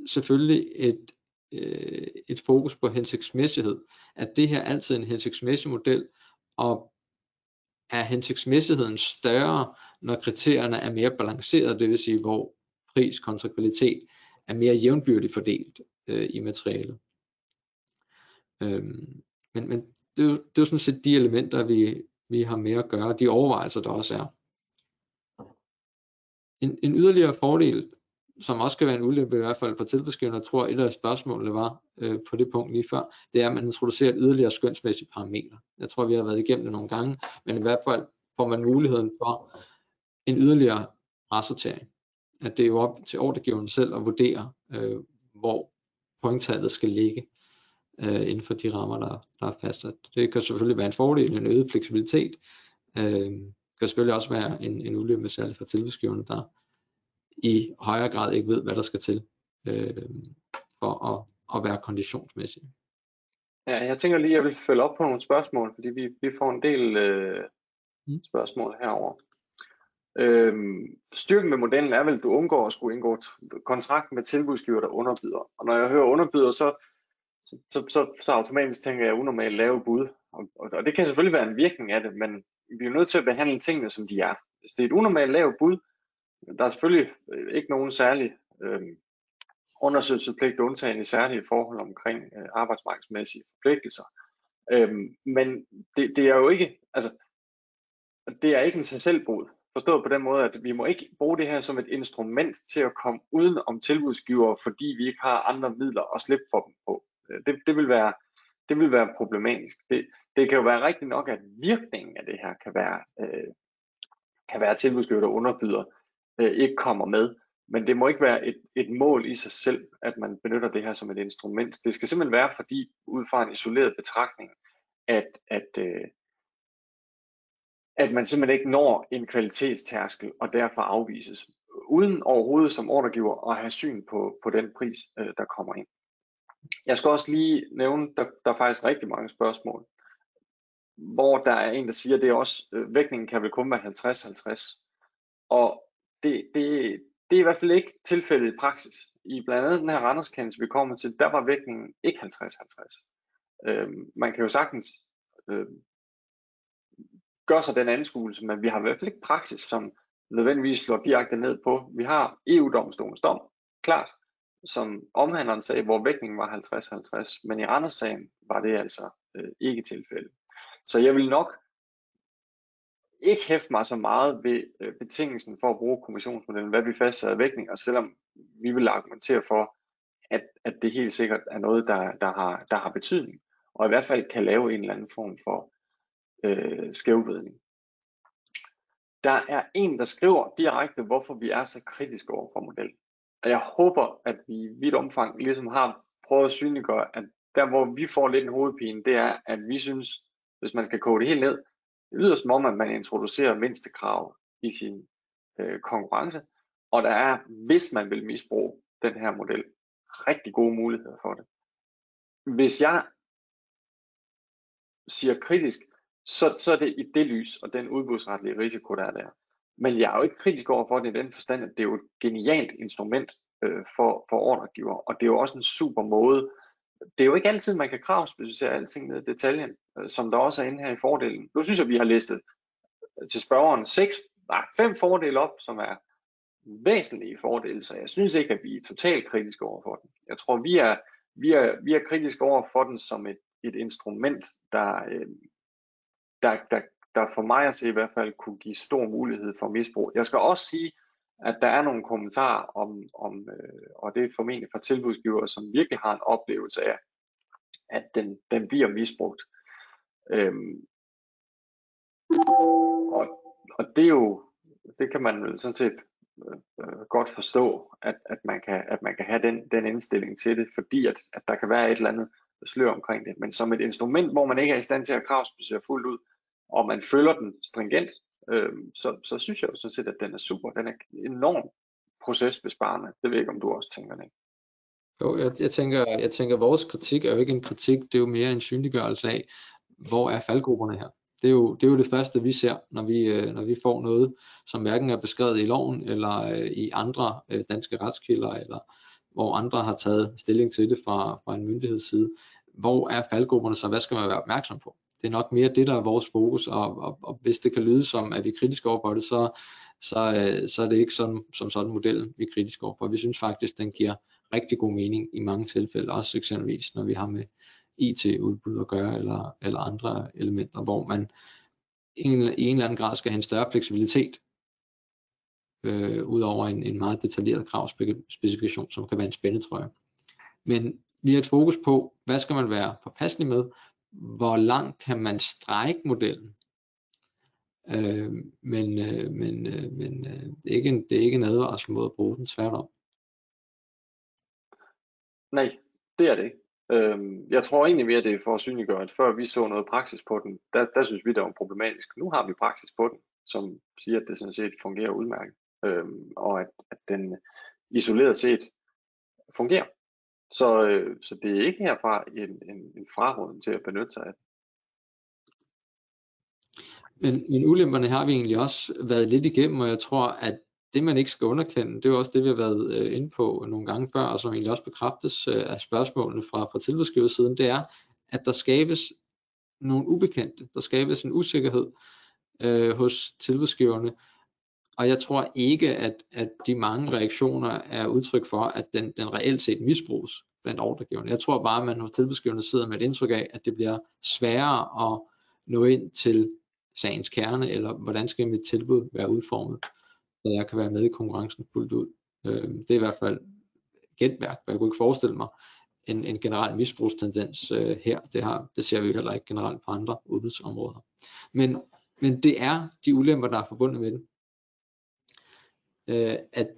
selvfølgelig et, øh, et fokus på hensigtsmæssighed, at det her er altid en hensigtsmæssig model, og er hensigtsmæssigheden større, når kriterierne er mere balancerede, det vil sige, hvor pris kontra kvalitet er mere jævnbyrdigt fordelt øh, i materialet. Øhm, men men det, er jo, det er jo sådan set de elementer, vi, vi har med at gøre, de overvejelser, der også er. En, en yderligere fordel, som også kan være en ulempe i hvert fald for tilbudsgiverne, jeg tror et af spørgsmålene var øh, på det punkt lige før, det er, at man introducerer et yderligere skønsmæssigt parameter. Jeg tror, vi har været igennem det nogle gange, men i hvert fald får man muligheden for en yderligere rasortering. At det er jo op til ordregiveren selv at vurdere, øh, hvor pointtallet skal ligge øh, inden for de rammer, der, der er fastsat. Det kan selvfølgelig være en fordel, en øget fleksibilitet. Øh, kan selvfølgelig også være en, en ulempe, særligt for tilbudsgiverne, der i højere grad ikke ved, hvad der skal til øh, for at, at være konditionsmæssig. Ja, jeg tænker lige, at jeg vil følge op på nogle spørgsmål, fordi vi, vi får en del øh, mm. spørgsmål herover. Øhm, styrken med modellen er vel, at du undgår at skulle indgå kontrakt med tilbudsgiver, der underbyder. Og når jeg hører underbyder, så, så, så, så, så automatisk tænker jeg unormalt lave bud. Og, og, og det kan selvfølgelig være en virkning af det, men vi er nødt til at behandle tingene, som de er. Hvis det er et unormalt lavt bud, der er selvfølgelig øh, ikke nogen særlig øh, undersøgelsespligt undtagen i særlige forhold omkring øh, arbejdsmarkedsmæssige forpligtelser. Øh, men det, det er jo ikke, altså, det er ikke en sig selv brud. Forstået på den måde, at vi må ikke bruge det her som et instrument til at komme uden om tilbudsgiver, fordi vi ikke har andre midler at slippe for dem på. Øh, det, det, vil, være, det vil være problematisk. Det, det kan jo være rigtigt nok, at virkningen af det her kan være, øh, kan være tilbudsgiver, der underbyder, øh, ikke kommer med. Men det må ikke være et, et mål i sig selv, at man benytter det her som et instrument. Det skal simpelthen være, fordi ud fra en isoleret betragtning, at, at, øh, at man simpelthen ikke når en kvalitetstærskel og derfor afvises, uden overhovedet som ordregiver at have syn på, på den pris, øh, der kommer ind. Jeg skal også lige nævne, der, der er faktisk rigtig mange spørgsmål, hvor der er en, der siger, at det er også, øh, vægtningen kan vel kun være 50-50. Og det, det, det er i hvert fald ikke tilfældet i praksis. I blandt andet den her Randerskendelse, vi kommer til, der var vægtningen ikke 50-50. Øh, man kan jo sagtens øh, gøre sig den anskuelse, men vi har i hvert fald ikke praksis, som nødvendigvis slår direkte ned på. Vi har EU-domstolens dom, klart, som omhandler en sag, hvor vægtningen var 50-50, men i Randers-sagen var det altså øh, ikke tilfældet. Så jeg vil nok ikke hæfte mig så meget ved øh, betingelsen for at bruge kommissionsmodellen, hvad vi fastsætter vægtninger, selvom vi vil argumentere for, at, at det helt sikkert er noget, der, der, har, der har betydning, og i hvert fald kan lave en eller anden form for øh, skævvridning. Der er en, der skriver direkte, hvorfor vi er så kritiske over for modellen. Og jeg håber, at vi i vidt omfang ligesom har prøvet at synliggøre, at der hvor vi får lidt en hovedpine, det er, at vi synes, hvis man skal koge det helt ned, det lyder som om, at man introducerer mindste krav i sin øh, konkurrence, og der er, hvis man vil misbruge den her model, rigtig gode muligheder for det. Hvis jeg siger kritisk, så, så er det i det lys og den udbudsretlige risiko, der er der. Men jeg er jo ikke kritisk over for det i den forstand, at det er jo et genialt instrument øh, for, for ordregiver, og det er jo også en super måde. Det er jo ikke altid, man kan kravspecificere alting ned i detaljen, øh, som der også er inde her i fordelen. Nu synes jeg, vi har listet øh, til spørgeren seks, nej, fem fordele op, som er væsentlige fordele, så jeg synes ikke, at vi er totalt kritiske over for den. Jeg tror, vi er, vi er, vi er kritiske over for den som et, et instrument, der, øh, der, der, der for mig at se i hvert fald kunne give stor mulighed for misbrug. Jeg skal også sige, at der er nogle kommentarer om, om øh, og det er formentlig fra tilbudsgivere, som virkelig har en oplevelse af, at den, den bliver misbrugt. Øhm, og, og det er jo, det kan man vel sådan set øh, øh, godt forstå, at, at, man kan, at man kan have den, den indstilling til det, fordi at, at der kan være et eller andet slør omkring det. Men som et instrument, hvor man ikke er i stand til at kravspecificere fuldt ud, og man følger den stringent, øh, så, så synes jeg jo sådan set, at den er super. Den er enormt procesbesparende. Det ved jeg ikke, om du også tænker det. Jo, jeg, jeg, tænker, jeg tænker, at vores kritik er jo ikke en kritik, det er jo mere en synliggørelse af, hvor er faldgrupperne her. Det er, jo, det er jo det første, vi ser, når vi, øh, når vi får noget, som hverken er beskrevet i loven, eller øh, i andre øh, danske retskilder, eller hvor andre har taget stilling til det fra, fra en myndigheds side. Hvor er faldgrupperne så? Hvad skal man være opmærksom på? Det er nok mere det, der er vores fokus, og, og, og hvis det kan lyde som, at vi er kritiske over for det, så, så, øh, så er det ikke sådan, som sådan modellen, model, vi er kritiske over for. Vi synes faktisk, den giver rigtig god mening i mange tilfælde, også eksempelvis, når vi har med IT-udbud at gøre, eller, eller andre elementer, hvor man i en, i en eller anden grad skal have en større fleksibilitet, øh, ud over en, en meget detaljeret kravspecifikation, som kan være en spændetrøje. Men vi har et fokus på, hvad skal man være påpasselig med, hvor langt kan man strække modellen. Øh, men øh, men, øh, men øh, det, er ikke en, det er ikke en advarsel mod at bruge den, tværtom. Nej, det er det ikke. Øhm, jeg tror egentlig mere, det er for at synliggøre, at før vi så noget praksis på den, der, der synes vi, det var problematisk. Nu har vi praksis på den, som siger, at det sådan set fungerer udmærket, øhm, og at, at den isoleret set fungerer. Så, øh, så det er ikke herfra en, en, en fraråden til at benytte sig af. Men, men ulemperne har vi egentlig også været lidt igennem, og jeg tror, at det man ikke skal underkende, det er også det, vi har været øh, inde på nogle gange før, og som egentlig også bekræftes øh, af spørgsmålene fra, fra tilbudsgiversiden, det er, at der skabes nogle ubekendte, der skabes en usikkerhed øh, hos tilbudsgiverne, og jeg tror ikke, at, at de mange reaktioner er udtryk for, at den, den reelt set misbruges blandt ordregiverne. Jeg tror bare, at man hos tilbudsgiverne sidder med et indtryk af, at det bliver sværere at nå ind til sagens kerne, eller hvordan skal mit tilbud være udformet, så jeg kan være med i konkurrencen fuldt ud. Øh, det er i hvert fald gætværk, for jeg kunne ikke forestille mig en, en generel misbrugstendens øh, her. Det, har, det ser vi heller ikke generelt på andre udbudsområder. Men, men det er de ulemper, der er forbundet med det øh, at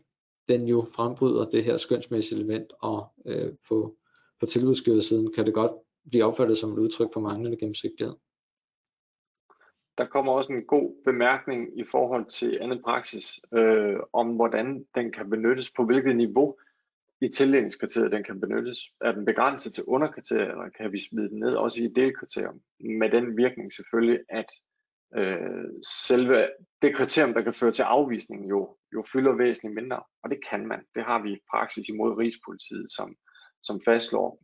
den jo frembryder det her skønsmæssige element, og øh, på, på tilbudsgiversiden kan det godt blive opfattet som et udtryk for manglende gennemsigtighed. Der kommer også en god bemærkning i forhold til anden praksis, øh, om hvordan den kan benyttes, på hvilket niveau i tildelingskriteriet den kan benyttes. Er den begrænset til underkriterier, eller kan vi smide den ned også i delkriterier? Med den virkning selvfølgelig, at øh, selve det kriterium, der kan føre til afvisning, jo, jo fylder væsentligt mindre. Og det kan man. Det har vi i praksis imod Rigspolitiet, som, som fastslår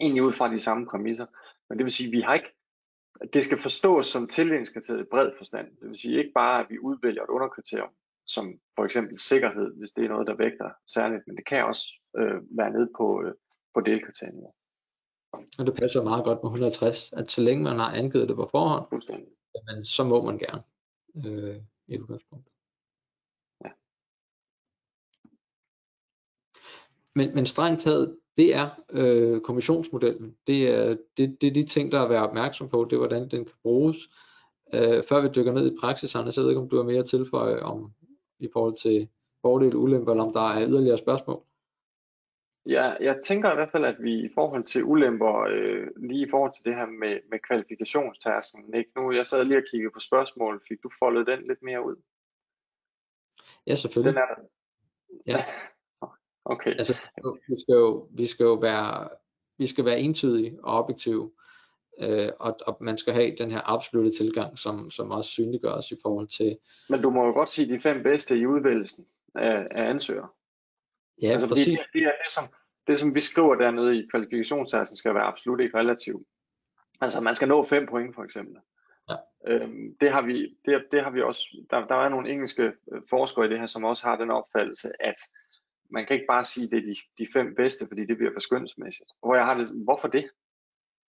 egentlig ud fra de samme præmisser. Men det vil sige, at vi har ikke, det skal forstås som tildelingskriteriet i bred forstand. Det vil sige ikke bare, at vi udvælger et underkriterium, som for eksempel sikkerhed, hvis det er noget, der vægter særligt, men det kan også øh, være nede på, øh, på delkriterierne. Og det passer meget godt med 160, at så længe man har angivet det på forhånd, jamen, så må man gerne øh, i udgangspunktet. Ja. Men, men strengt taget, det er øh, kommissionsmodellen. Det er, det, det er de ting, der er at være opmærksom på, det er hvordan den kan bruges. Øh, før vi dykker ned i praksiserne, så jeg ved ikke, om du har mere at tilføje om, i forhold til fordele og ulemper, eller om der er yderligere spørgsmål. Ja, jeg tænker i hvert fald, at vi i forhold til ulemper, øh, lige i forhold til det her med, med kvalifikationstærsken, ikke? nu jeg sad lige og kiggede på spørgsmål, fik du foldet den lidt mere ud? Ja, selvfølgelig. Den er der. Ja. Okay. Altså, vi skal jo, vi skal jo være, vi skal være entydige og objektive, øh, og, og man skal have den her absolute tilgang, som, som også synliggøres i forhold til. Men du må jo godt sige de fem bedste i udvælgelsen af, af ansøgere. Ja, altså, præcis. Det, det, er det, som, det, som vi skriver dernede i kvalifikationssatsen, skal være absolut ikke relativt. Altså, man skal nå 5 point for eksempel. Ja. Øhm, det, har vi, det, det har vi også, der, der er nogle engelske øh, forskere i det her, som også har den opfattelse, at man kan ikke bare sige, at det er de, de fem bedste, fordi det bliver for skønsmæssigt. Hvor jeg har det, hvorfor det?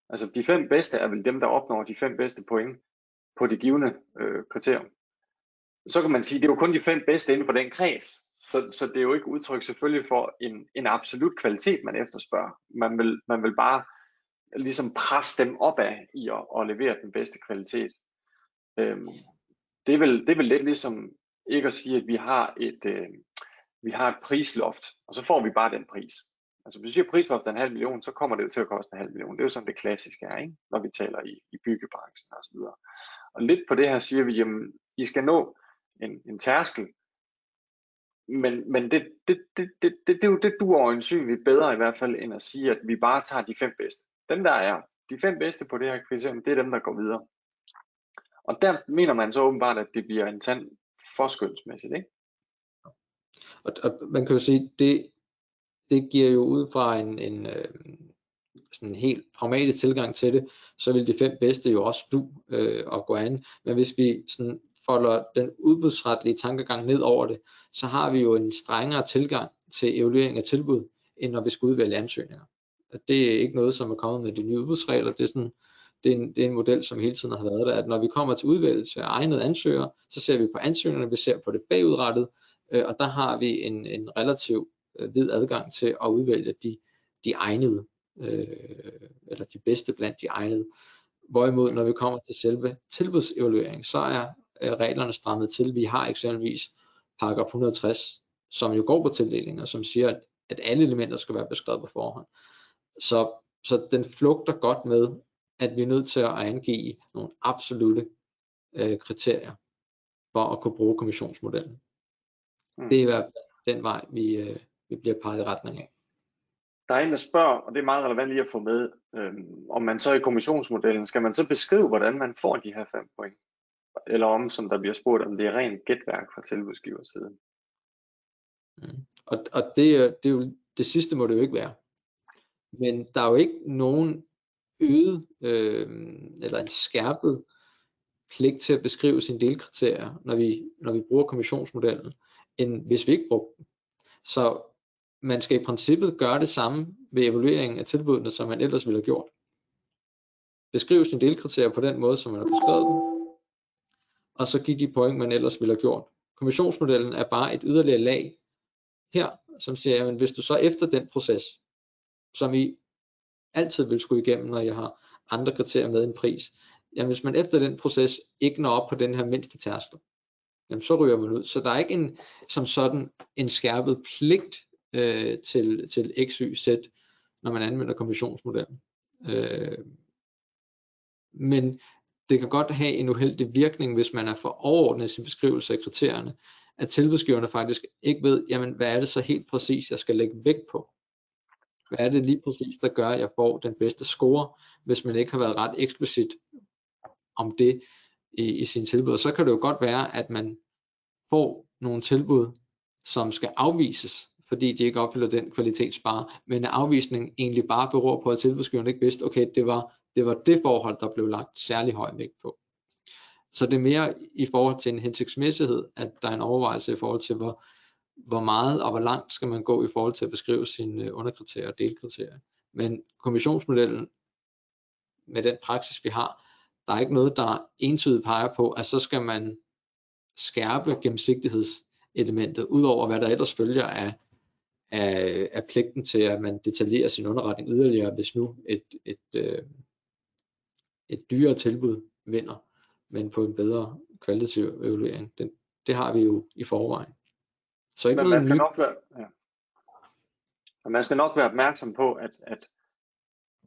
Altså de fem bedste er vel dem, der opnår de fem bedste point på det givende øh, kriterium. Så kan man sige, at det er jo kun de fem bedste inden for den kreds. Så, så det er jo ikke udtryk selvfølgelig for en, en absolut kvalitet, man efterspørger. Man vil, man vil bare ligesom presse dem opad i at, at levere den bedste kvalitet. Øhm, det, er vel, det er vel lidt ligesom ikke at sige, at vi har et, øh, vi har et prisloft, og så får vi bare den pris. Altså hvis vi siger, at prisloft er en halv million, så kommer det jo til at koste en halv million. Det er jo sådan det klassiske er, ikke? når vi taler i, i byggebranchen og så videre. Og lidt på det her siger vi, jamen I skal nå en, en tærskel, men, men det, det, det, det, det, det, det duer øjensynligt bedre i hvert fald, end at sige, at vi bare tager de fem bedste. Dem der er, de fem bedste på det her kriterium, det er dem, der går videre. Og der mener man så åbenbart, at det bliver en tand forskønsmæssigt, ikke? Og, og man kan jo sige, det, det giver jo ud fra en, en øh, sådan en helt pragmatisk tilgang til det, så vil de fem bedste jo også du øh, at gå an. Men hvis vi sådan folder den udbudsretlige tankegang ned over det, så har vi jo en strengere tilgang til evaluering af tilbud, end når vi skal udvælge ansøgninger. Det er ikke noget, som er kommet med de nye udbudsregler, det er, sådan, det, er en, det er en model, som hele tiden har været der, at når vi kommer til udvælgelse af egnede ansøgere, så ser vi på ansøgningerne, vi ser på det bagudrettet, øh, og der har vi en, en relativ øh, vid adgang til at udvælge de, de egnede, øh, eller de bedste blandt de egnede. Hvorimod, når vi kommer til selve tilbudsevaluering, så er øh, reglerne strammet til. Vi har eksempelvis paragraf 160, som jo går på tildelinger, som siger, at, at alle elementer skal være beskrevet på forhånd. Så, så den flugter godt med, at vi er nødt til at angive nogle absolute øh, kriterier for at kunne bruge kommissionsmodellen. Mm. Det er i hvert fald den vej, vi, øh, vi bliver peget i retning af. Der er en, der spørger, og det er meget relevant lige at få med, øhm, om man så i kommissionsmodellen, skal man så beskrive, hvordan man får de her fem point? Eller om, som der bliver spurgt, om det er rent gætværk fra tilbudsgivers side. Mm. Og, og det, det, er jo, det sidste må det jo ikke være. Men der er jo ikke nogen øget øh, eller en skærpet pligt til at beskrive sine delkriterier, når vi, når vi bruger kommissionsmodellen, end hvis vi ikke brugte den. Så man skal i princippet gøre det samme ved evalueringen af tilbudene, som man ellers ville have gjort. Beskrive sine delkriterier på den måde, som man har beskrevet dem, og så give de point, man ellers ville have gjort. Kommissionsmodellen er bare et yderligere lag her, som siger, at hvis du så efter den proces, som I altid vil skulle igennem, når jeg har andre kriterier med en pris, jamen hvis man efter den proces ikke når op på den her mindste tærskel, jamen så ryger man ud. Så der er ikke en, som sådan en skærpet pligt øh, til, til X, Y, Z, når man anvender kommissionsmodellen. Øh, men det kan godt have en uheldig virkning, hvis man er for overordnet i sin beskrivelse af kriterierne, at tilbudsgiverne faktisk ikke ved, jamen hvad er det så helt præcis, jeg skal lægge vægt på. Hvad er det lige præcis, der gør, at jeg får den bedste score, hvis man ikke har været ret eksplicit om det i, i sin tilbud. Og så kan det jo godt være, at man får nogle tilbud, som skal afvises, fordi de ikke opfylder den kvalitetsbare, men at egentlig bare beror på, at tilbudsgiveren ikke vidste, okay, det var, det var det forhold, der blev lagt særlig høj vægt på. Så det er mere i forhold til en hensigtsmæssighed, at der er en overvejelse i forhold til, hvor, hvor meget og hvor langt skal man gå i forhold til at beskrive sine øh, underkriterier og delkriterier. Men kommissionsmodellen, med den praksis vi har, der er ikke noget, der entydigt peger på, at så skal man skærpe gennemsigtighedselementet, udover hvad der ellers følger af, af, af pligten til, at man detaljerer sin underretning yderligere, hvis nu et, et, et, et dyrere tilbud vinder, men på en bedre kvalitativ evaluering. Det, det har vi jo i forvejen. Så ikke Men man skal, nok være, ja. man skal nok være opmærksom på, at, at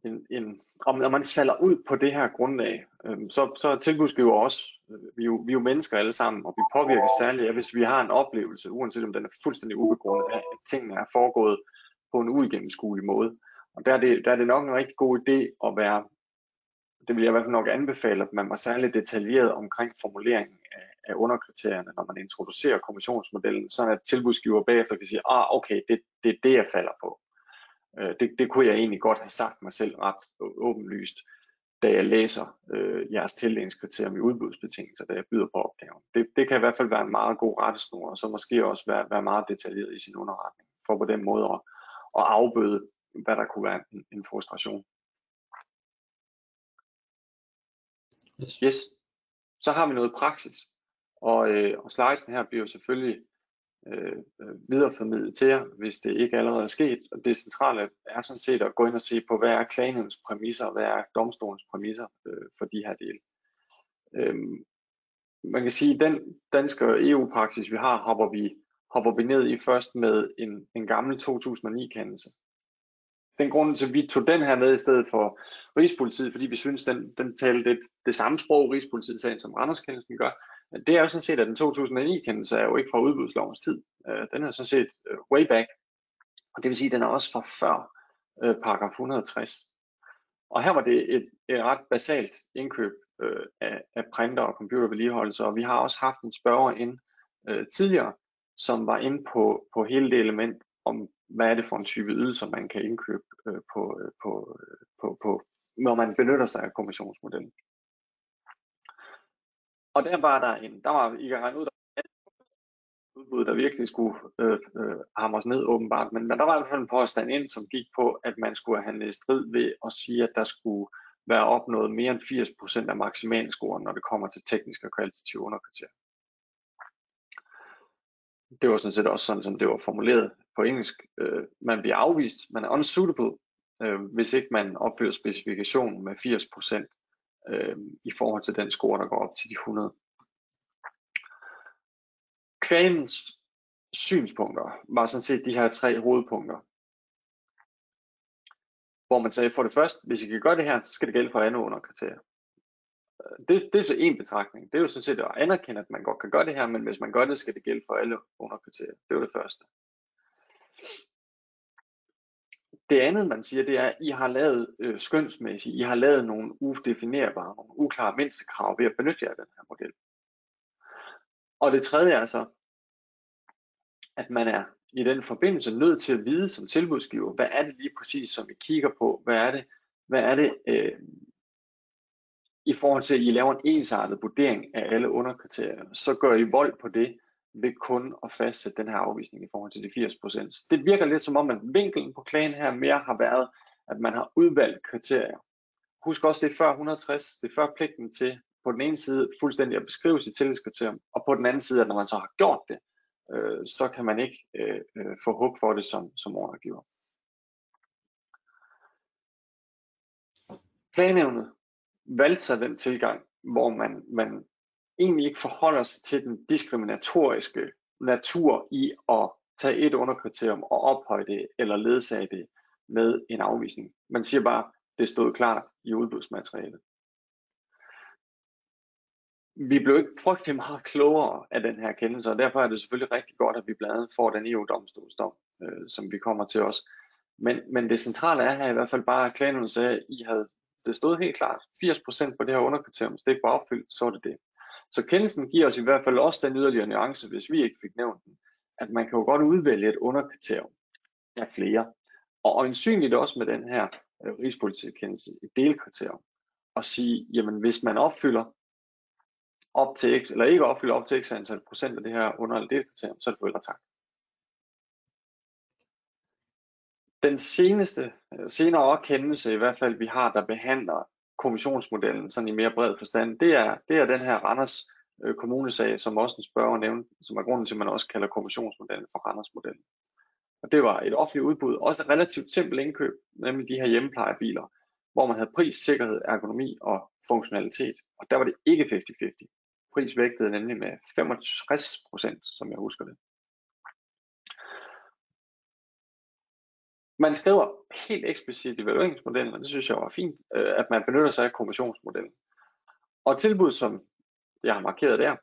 en, en, om når man falder ud på det her grundlag, øhm, så, så tilbudsgiver også, øh, vi, er jo, vi er jo mennesker alle sammen, og vi påvirker særligt, at hvis vi har en oplevelse, uanset om den er fuldstændig ubegrundet af, at tingene er foregået på en uigennemskuelig måde. Og der er, det, der er det nok en rigtig god idé at være, det vil jeg i hvert fald nok anbefale, at man var særligt detaljeret omkring formuleringen af, af underkriterierne, når man introducerer kommissionsmodellen, så at tilbudsgiver bagefter kan sige, ah okay, det, det er det, jeg falder på. Øh, det, det kunne jeg egentlig godt have sagt mig selv ret åbenlyst, da jeg læser øh, jeres tildelingskriterier med udbudsbetingelser, da jeg byder på opgaven. Det, det kan i hvert fald være en meget god rettesnor, og så måske også være, være meget detaljeret i sin underretning, for på den måde at, at afbøde, hvad der kunne være en, en frustration. Yes. yes. Så har vi noget praksis, og, øh, og slidesen her bliver jo selvfølgelig Øh, øh, videreformidlet til jer, hvis det ikke allerede er sket. Og det centrale er sådan set at gå ind og se på, hvad er klagenævnens præmisser, og hvad er domstolens præmisser øh, for de her dele. Øhm, man kan sige, at den danske EU-praksis, vi har, hopper vi, hopper vi ned i først med en, en gammel 2009-kendelse. Den grund til, at vi tog den her med i stedet for Rigspolitiet, fordi vi synes, den, den talte det, det samme sprog, Rigspolitiet sagen, som Randerskendelsen gør, det er jo sådan set, at den 2009-kendelse er jo ikke fra udbudslovens tid. Øh, den er sådan set øh, way back, og det vil sige, at den er også fra før øh, paragraf 160. Og her var det et, et ret basalt indkøb øh, af, af printer og computervedligeholdelse, og vi har også haft en spørger ind øh, tidligere, som var inde på, på hele det element om, hvad er det for en type ydelser, man kan indkøbe øh, på, øh, på, øh, på, på, når man benytter sig af kommissionsmodellen. Og der var der en, der var I kan regne ud, der udbud, der virkelig skulle øh, øh, hamres ned åbenbart, men, men der var i hvert fald en påstand ind, som gik på, at man skulle have i strid ved at sige, at der skulle være opnået mere end 80% af maksimalscoren, når det kommer til tekniske og kvalitative underkriterier. Det var sådan set også sådan, som det var formuleret på engelsk. Øh, man bliver afvist, man er unsuitable, øh, hvis ikke man opfylder specifikationen med 80% øh, i forhold til den score, der går op til de 100. Kvalens synspunkter var sådan set de her tre hovedpunkter. Hvor man sagde, for det første, hvis I kan gøre det her, så skal det gælde for andre underkriterier. Øh, det, det er så en betragtning. Det er jo sådan set at anerkende, at man godt kan gøre det her, men hvis man gør det, skal det gælde for alle underkriterier. Det er det første. Det andet, man siger, det er, at I har lavet øh, skønsmæssigt, I har lavet nogle udefinerbare, nogle uklare mindstekrav ved at benytte jer af den her model. Og det tredje er så, at man er i den forbindelse nødt til at vide som tilbudsgiver, hvad er det lige præcis, som vi kigger på, hvad er det, hvad er det øh, i forhold til, at I laver en ensartet vurdering af alle underkriterier, så gør I vold på det, ved kun at fastsætte den her afvisning i forhold til de 80%. Det virker lidt som om, at vinkelen på klagen her mere har været, at man har udvalgt kriterier. Husk også, det er før 160, det er før pligten til på den ene side fuldstændig at beskrive sit tillidskriterium, og på den anden side, at når man så har gjort det, øh, så kan man ikke øh, øh få håb for det som, som ordregiver. Klagenævnet valgte sig den tilgang, hvor man, man egentlig ikke forholder sig til den diskriminatoriske natur i at tage et underkriterium og ophøje det eller ledsage det med en afvisning. Man siger bare, det stod klart i udbudsmaterialet. Vi blev ikke frygtelig meget klogere af den her kendelse, og derfor er det selvfølgelig rigtig godt, at vi blandt andet får den EU-domstolsdom, øh, som vi kommer til os. Men, men det centrale er her i hvert fald bare, at klagerne sagde, at I havde, det stod helt klart, 80% på det her underkriterium, hvis det ikke var opfyldt, så var det det. Så kendelsen giver os i hvert fald også den yderligere nuance, hvis vi ikke fik nævnt den, at man kan jo godt udvælge et underkriterium af flere. Og øjensynligt også med den her øh, rigspolitikendelse et delkriterium. Og sige, jamen hvis man opfylder op til x, eller ikke opfylder op til x antal procent af det her under- eller delkriterium, så er det forældre tak. Den seneste, øh, senere kendelse i hvert fald, vi har, der behandler kommissionsmodellen sådan i mere bred forstand, det er, det er den her Randers øh, kommunesag, som også en spørger nævnte, som er grunden til, at man også kalder kommissionsmodellen for Randers-modellen. Og det var et offentligt udbud, også et relativt simpelt indkøb, nemlig de her hjemmeplejebiler, hvor man havde pris, sikkerhed, ergonomi og funktionalitet. Og der var det ikke 50-50. Pris vægtede nemlig med 65 procent, som jeg husker det. Man skriver helt eksplicit i evalueringsmodellen, og det synes jeg var fint, øh, at man benytter sig af kommissionsmodellen. Og tilbud, som jeg har markeret der,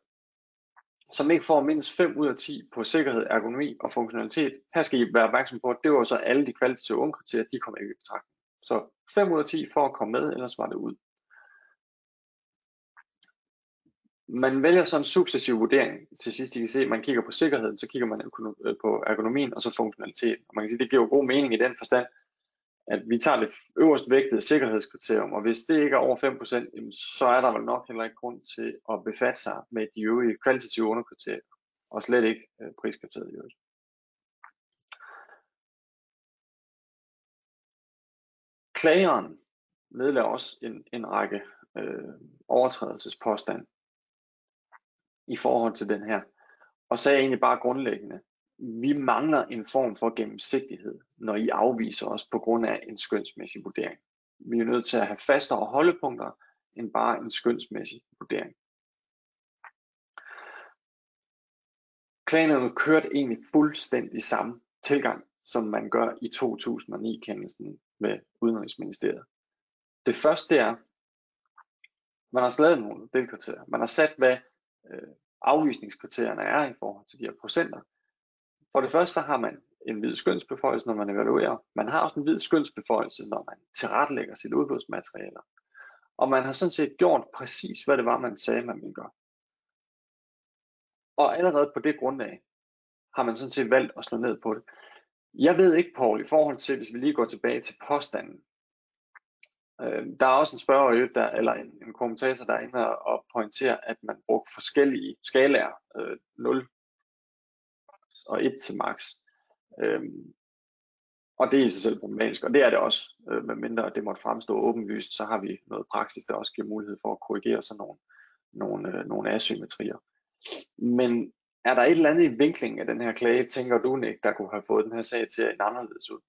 som ikke får mindst 5 ud af 10 på sikkerhed, ergonomi og funktionalitet. Her skal I være opmærksom på, at det var så alle de kvalitative ungkriterier, de kommer ikke i betragtning. Så 5 ud af 10 for at komme med, ellers var det ud. Man vælger så en successiv vurdering til sidst. I kan se, at man kigger på sikkerheden, så kigger man øh, på ergonomien og så funktionalitet. Og man kan sige, at det giver jo god mening i den forstand, at vi tager det øverst vægtede sikkerhedskriterium, og hvis det ikke er over 5%, så er der vel nok heller ikke grund til at befatte sig med de øvrige kvalitative underkriterier, og slet ikke øh, priskriteriet i øvrigt. Klageren nedlader også en, en række øh, overtrædelsespåstand i forhold til den her, og så er jeg egentlig bare grundlæggende, vi mangler en form for gennemsigtighed, når I afviser os på grund af en skønsmæssig vurdering. Vi er nødt til at have fastere holdepunkter end bare en skønsmæssig vurdering. Klanerne kørte egentlig fuldstændig samme tilgang, som man gør i 2009-kendelsen med Udenrigsministeriet. Det første er, man har slået nogle delkriterier. Man har sat, hvad øh, afvisningskriterierne er i forhold til de her procenter. For det første så har man en hvid skønsbeføjelse, når man evaluerer. Man har også en hvid skønsbeføjelse, når man tilrettelægger sit udbudsmaterialer. Og man har sådan set gjort præcis, hvad det var, man sagde, man ville gøre. Og allerede på det grundlag har man sådan set valgt at slå ned på det. Jeg ved ikke, Paul, i forhold til, hvis vi lige går tilbage til påstanden. Øh, der er også en spørger, der, eller en, en kommentator, der er inde og pointerer, at man brugte forskellige skalaer, øh, 0 og 1 til max. Øh, og det er i sig selv problematisk, og det er det også, øh, medmindre det måtte fremstå åbenlyst, så har vi noget praksis, der også giver mulighed for at korrigere sådan nogle, nogle, øh, nogle asymmetrier. Men er der et eller andet i vinklingen af den her klage, tænker du, Nick, der kunne have fået den her sag til at en anderledes ud?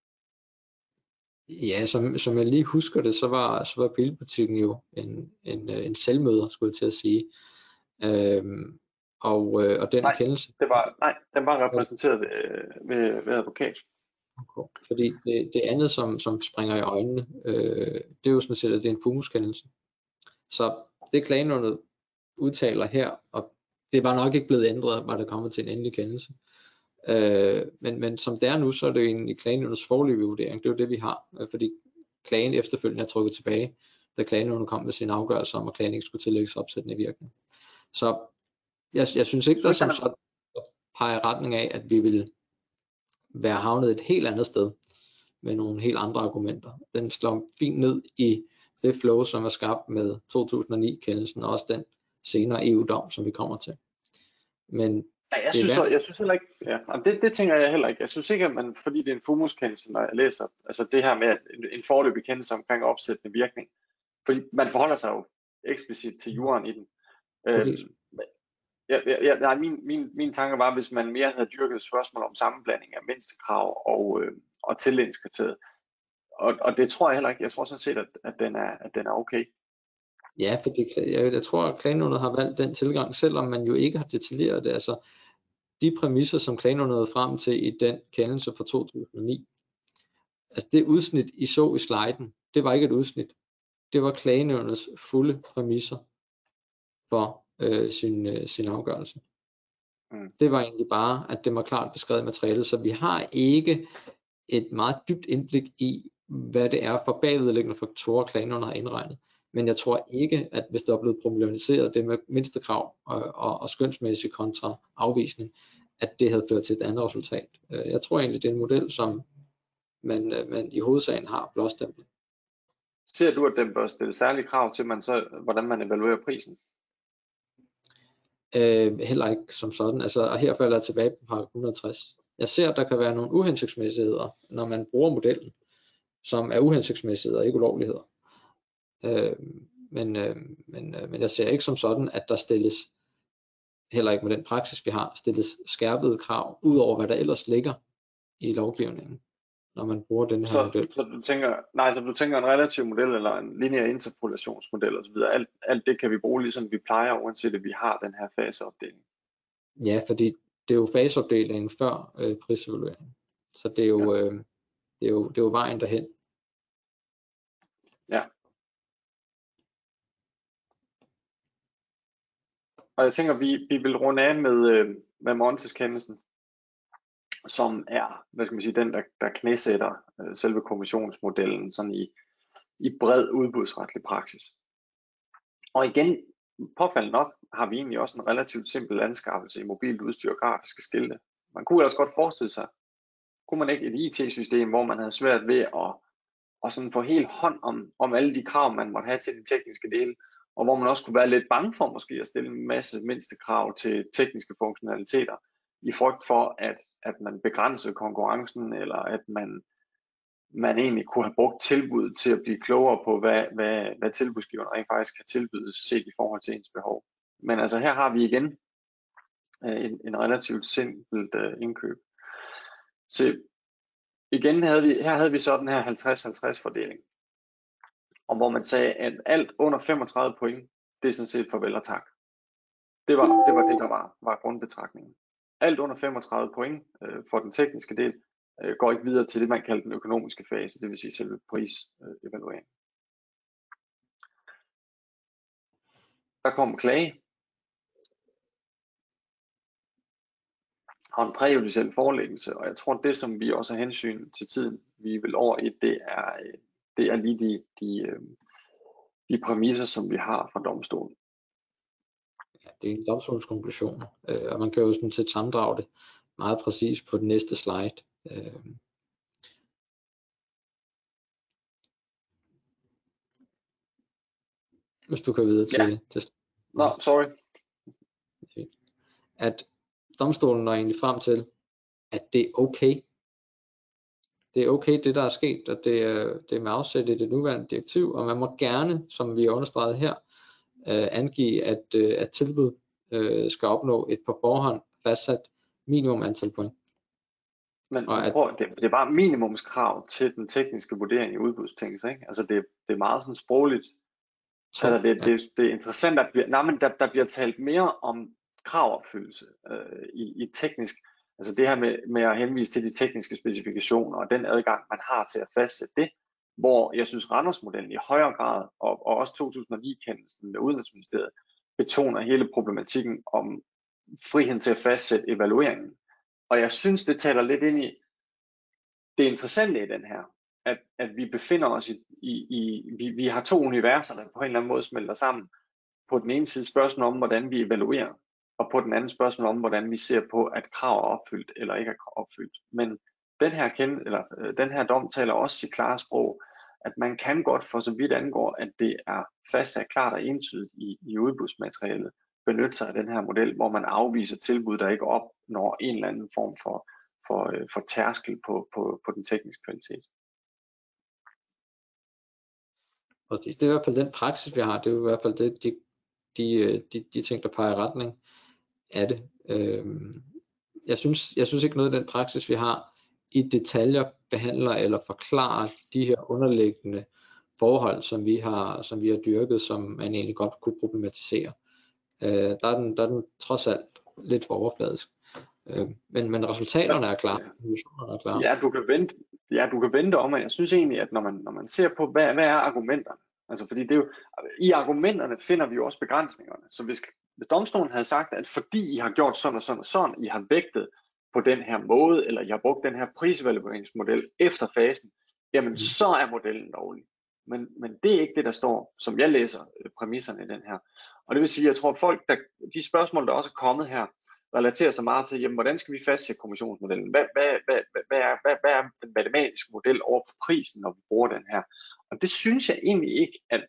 Ja, som, som jeg lige husker det, så var, så var bilbutikken jo en, en, øh, en selvmøder, skulle jeg til at sige. Øhm, og, øh, og den nej, kendelse? Det var, nej, den var repræsenteret ved, ved, ved advokat. Okay. Fordi det, det andet, som, som springer i øjnene, øh, det er jo sådan set, at det er en fumuskendelse. Så det klagenåndet udtaler her, og det var nok ikke blevet ændret, var det kommet til en endelig kendelse. Øh, men, men som det er nu, så er det jo egentlig klagenævnets forløbige vurdering. Det er jo det, vi har, øh, fordi klagen efterfølgende er trukket tilbage, da klagenævnet kom med sin afgørelse om, at klagen ikke skulle tillægges opsættende virkning. Så jeg, jeg synes ikke, der som sådan peger retning af, at vi vil være havnet et helt andet sted med nogle helt andre argumenter. Den slår fint ned i det flow, som er skabt med 2009-kendelsen, og også den senere EU-dom, som vi kommer til. Men Ja, jeg, synes, jeg synes heller ikke, ja, det, det tænker jeg heller ikke. Jeg synes ikke, at man, fordi det er en fumuskendelse, når jeg læser, altså det her med en, en forløbig kendelse omkring opsættende virkning, fordi man forholder sig jo eksplicit til jorden i den. Øhm, Ja, ja, nej, min, min, min tanke var, hvis man mere havde dyrket et spørgsmål om sammenblanding af mindstekrav og, øh, og tildelingskriteриet. Og, og det tror jeg heller ikke. Jeg tror sådan set, at, at, den, er, at den er okay. Ja, fordi jeg, jeg tror, at klagenådet har valgt den tilgang, selvom man jo ikke har detaljeret det. Altså, de præmisser, som klagenådet nåede frem til i den kendelse fra 2009, altså det udsnit, I så i sliden, det var ikke et udsnit. Det var klagenådets fulde præmisser for øh, sin, øh, sin afgørelse. Mm. Det var egentlig bare, at det var klart beskrevet i materialet, så vi har ikke et meget dybt indblik i, hvad det er for bagvedliggende faktorer, klanerne har indregnet. Men jeg tror ikke, at hvis der er blevet problematiseret det med mindstekrav og, og, og skønsmæssig kontra afvisning, at det havde ført til et andet resultat. Øh, jeg tror egentlig, det er en model, som man, øh, man i hovedsagen har blåstemplet. Ser du, at den bør stille særlige krav til, man så, hvordan man evaluerer prisen? Øh, heller ikke som sådan. Altså, og her falder jeg tilbage på paragraf 160. Jeg ser, at der kan være nogle uhensigtsmæssigheder, når man bruger modellen, som er uhensigtsmæssigheder og ikke ulovligheder. Øh, men, øh, men, øh, men jeg ser ikke som sådan, at der stilles, heller ikke med den praksis vi har, stilles skærpede krav, ud over hvad der ellers ligger i lovgivningen når man bruger den her så, model. Så du tænker, nej, så du tænker en relativ model eller en lineær interpolationsmodel osv. Alt, alt det kan vi bruge ligesom vi plejer, uanset at vi har den her faseopdeling. Ja, fordi det er jo faseopdelingen før øh, prisevalueringen. Så det er jo, ja. øh, det er jo, det er jo vejen derhen. Ja. Og jeg tænker, vi, vi vil runde af med, øh, med Montes-kendelsen, som er, hvad skal man sige, den, der, der knæsætter øh, selve kommissionsmodellen sådan i, i bred udbudsretlig praksis. Og igen, påfaldende nok, har vi egentlig også en relativt simpel anskaffelse i mobilt udstyr og grafiske skilte. Man kunne ellers godt forestille sig, kunne man ikke et IT-system, hvor man havde svært ved at, at sådan få helt hånd om, om alle de krav, man måtte have til de tekniske dele, og hvor man også kunne være lidt bange for måske at stille en masse mindste krav til tekniske funktionaliteter, i frygt for, at, at man begrænsede konkurrencen, eller at man, man egentlig kunne have brugt tilbud til at blive klogere på, hvad, hvad, hvad tilbudsgiveren rent faktisk kan tilbyde set i forhold til ens behov. Men altså her har vi igen øh, en, en relativt simpelt øh, indkøb. Så igen havde vi, her havde vi så den her 50-50 fordeling. Og hvor man sagde, at alt under 35 point, det er sådan set farvel og tak. Det var det, var det der var, var grundbetragtningen. Alt under 35 point øh, for den tekniske del, øh, går ikke videre til det, man kalder den økonomiske fase, det vil sige selve prisevalueringen. Der kom klage, og en præjudiciel forelæggelse, og jeg tror, det som vi også har hensyn til tiden, vi vil over i, det er, øh, det er lige de, de, øh, de præmisser, som vi har fra domstolen. Ja, det er en domstolskonklusion, øh, og man kan jo sådan set sammendrage det meget præcis på den næste slide. Øh, hvis du kan videre til, ja. til Nå, no, sorry. At domstolen når egentlig frem til, at det er okay. Det er okay, det der er sket, og det er, det er med afsæt i det nuværende direktiv, og man må gerne, som vi har understreget her, øh, angive, at, øh, at tilbud øh, skal opnå et på forhånd fastsat minimum antal point. Men og at, prøv, det, det er bare minimumskrav til den tekniske vurdering i udbudsbetingelser, ikke? Altså det, det er meget sådan sprogligt. Så, altså det, ja. det, det er interessant, at bliver, nej, men der, der bliver talt mere om kravopfyldelse øh, i, i teknisk, altså det her med, med at henvise til de tekniske specifikationer og den adgang, man har til at fastsætte det, hvor jeg synes Randers-modellen i højere grad, og, og også 2009-kendelsen med Udenrigsministeriet, betoner hele problematikken om friheden til at fastsætte evalueringen. Og jeg synes, det taler lidt ind i det interessante i den her, at, at vi befinder os i, i, i vi, vi har to universer, der på en eller anden måde smelter sammen. På den ene side spørgsmålet om, hvordan vi evaluerer, og på den anden spørgsmål om, hvordan vi ser på, at krav er opfyldt eller ikke er opfyldt. Men den her, kend, eller, øh, den her dom taler også i klare sprog, at man kan godt for så vidt angår, at det er fastsat klart og entydigt i, i udbudsmaterialet, benytte sig af den her model, hvor man afviser tilbud, der ikke opnår en eller anden form for, for, øh, for tærskel på, på, på den tekniske kvalitet. Og det er i hvert fald den praksis, vi har. Det er i hvert fald det, de, de, øh, de, de ting, der peger i retning af det. Øhm, jeg, synes, jeg synes ikke noget af den praksis, vi har, i detaljer behandler eller forklarer de her underliggende forhold, som vi har, som vi har dyrket, som man egentlig godt kunne problematisere. Øh, der, er den, der er den trods alt lidt for overfladisk. Øh, men, men resultaterne er klare. Er klare. Ja, du kan vente, ja, du kan vente om, at jeg synes egentlig, at når man, når man ser på, hvad, hvad er argumenterne, altså fordi det er jo, i argumenterne finder vi jo også begrænsningerne. Så hvis, hvis domstolen havde sagt, at fordi I har gjort sådan og sådan og sådan, I har vægtet på den her måde, eller I har brugt den her prisevalueringsmodel efter fasen, jamen mm. så er modellen lovlig. Men, men det er ikke det, der står, som jeg læser øh, præmisserne i den her. Og det vil sige, jeg tror, at folk, der, de spørgsmål, der også er kommet her, relaterer sig meget til, jamen, hvordan skal vi fastsætte kommissionsmodellen? Hvad, hvad, hvad, hvad, er, hvad, hvad er den matematiske model over på prisen, når vi bruger den her? Og det synes jeg egentlig ikke, at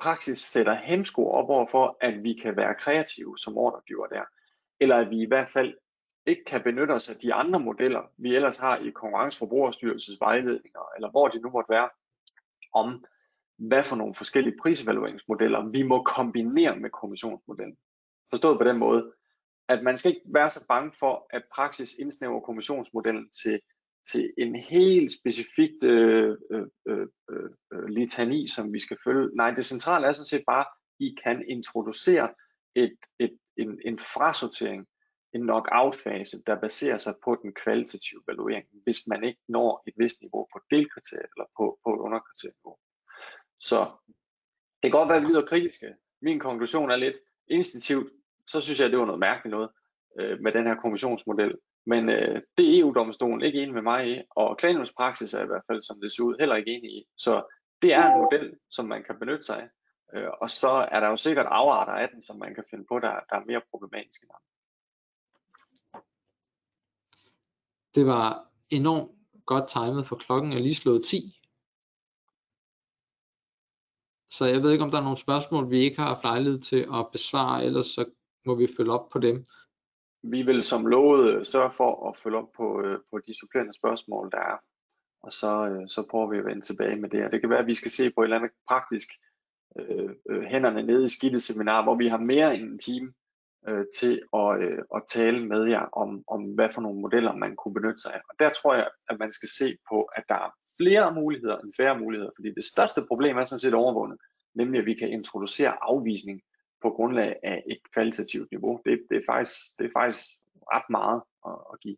praksis sætter hemsko op over for, at vi kan være kreative som ordregiver der. Eller at vi i hvert fald ikke kan benytte os af de andre modeller, vi ellers har i Konkurrenceforbrugerstyrelses vejledninger, eller hvor det nu måtte være, om hvad for nogle forskellige prisevalueringsmodeller vi må kombinere med kommissionsmodellen. Forstået på den måde, at man skal ikke være så bange for, at praksis indsnæver kommissionsmodellen til, til en helt specifikt øh øh, øh, øh, øh, litani, som vi skal følge. Nej, det centrale er sådan set bare, at I kan introducere et, et, en, en frasortering en knockout-fase, der baserer sig på den kvalitative evaluering, hvis man ikke når et vist niveau på delkriteriet eller på, på underkriterieniveau. Så det kan godt være, at vi lyder kritiske. Min konklusion er lidt instinktivt, så synes jeg, det var noget mærkeligt noget øh, med den her kommissionsmodel. Men øh, det er EU-domstolen ikke enig med mig i, og klagenævnspraksis er i hvert fald, som det ser ud, heller ikke enig i. Så det er en model, som man kan benytte sig af. Øh, og så er der jo sikkert afarter af den, som man kan finde på, der, der er mere problematiske end andre. Det var enormt godt timet, for klokken er lige slået 10. Så jeg ved ikke, om der er nogle spørgsmål, vi ikke har haft lejlighed til at besvare, ellers så må vi følge op på dem. Vi vil som lovet øh, sørge for at følge op på, øh, på de supplerende spørgsmål, der er. Og så, øh, så prøver vi at vende tilbage med det. Og det kan være, at vi skal se på et eller andet praktisk øh, øh hænderne nede i skidte seminar, hvor vi har mere end en time øh, til at, øh, at tale med jer om, om, hvad for nogle modeller man kunne benytte sig af. Og der tror jeg, at man skal se på, at der er flere muligheder end færre muligheder, fordi det største problem er sådan set overvundet, nemlig at vi kan introducere afvisning på grundlag af et kvalitativt niveau. Det, det, er, faktisk, det er faktisk ret meget at, at give.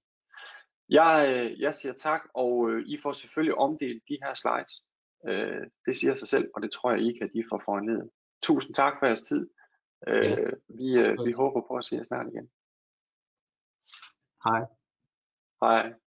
Jeg, øh, jeg siger tak, og øh, I får selvfølgelig omdelt de her slides. Øh, det siger sig selv, og det tror jeg, I kan de får foranledet. Tusind tak for jeres tid. Ja. Vi, vi håber på at se jer snart igen. Hej. Hej.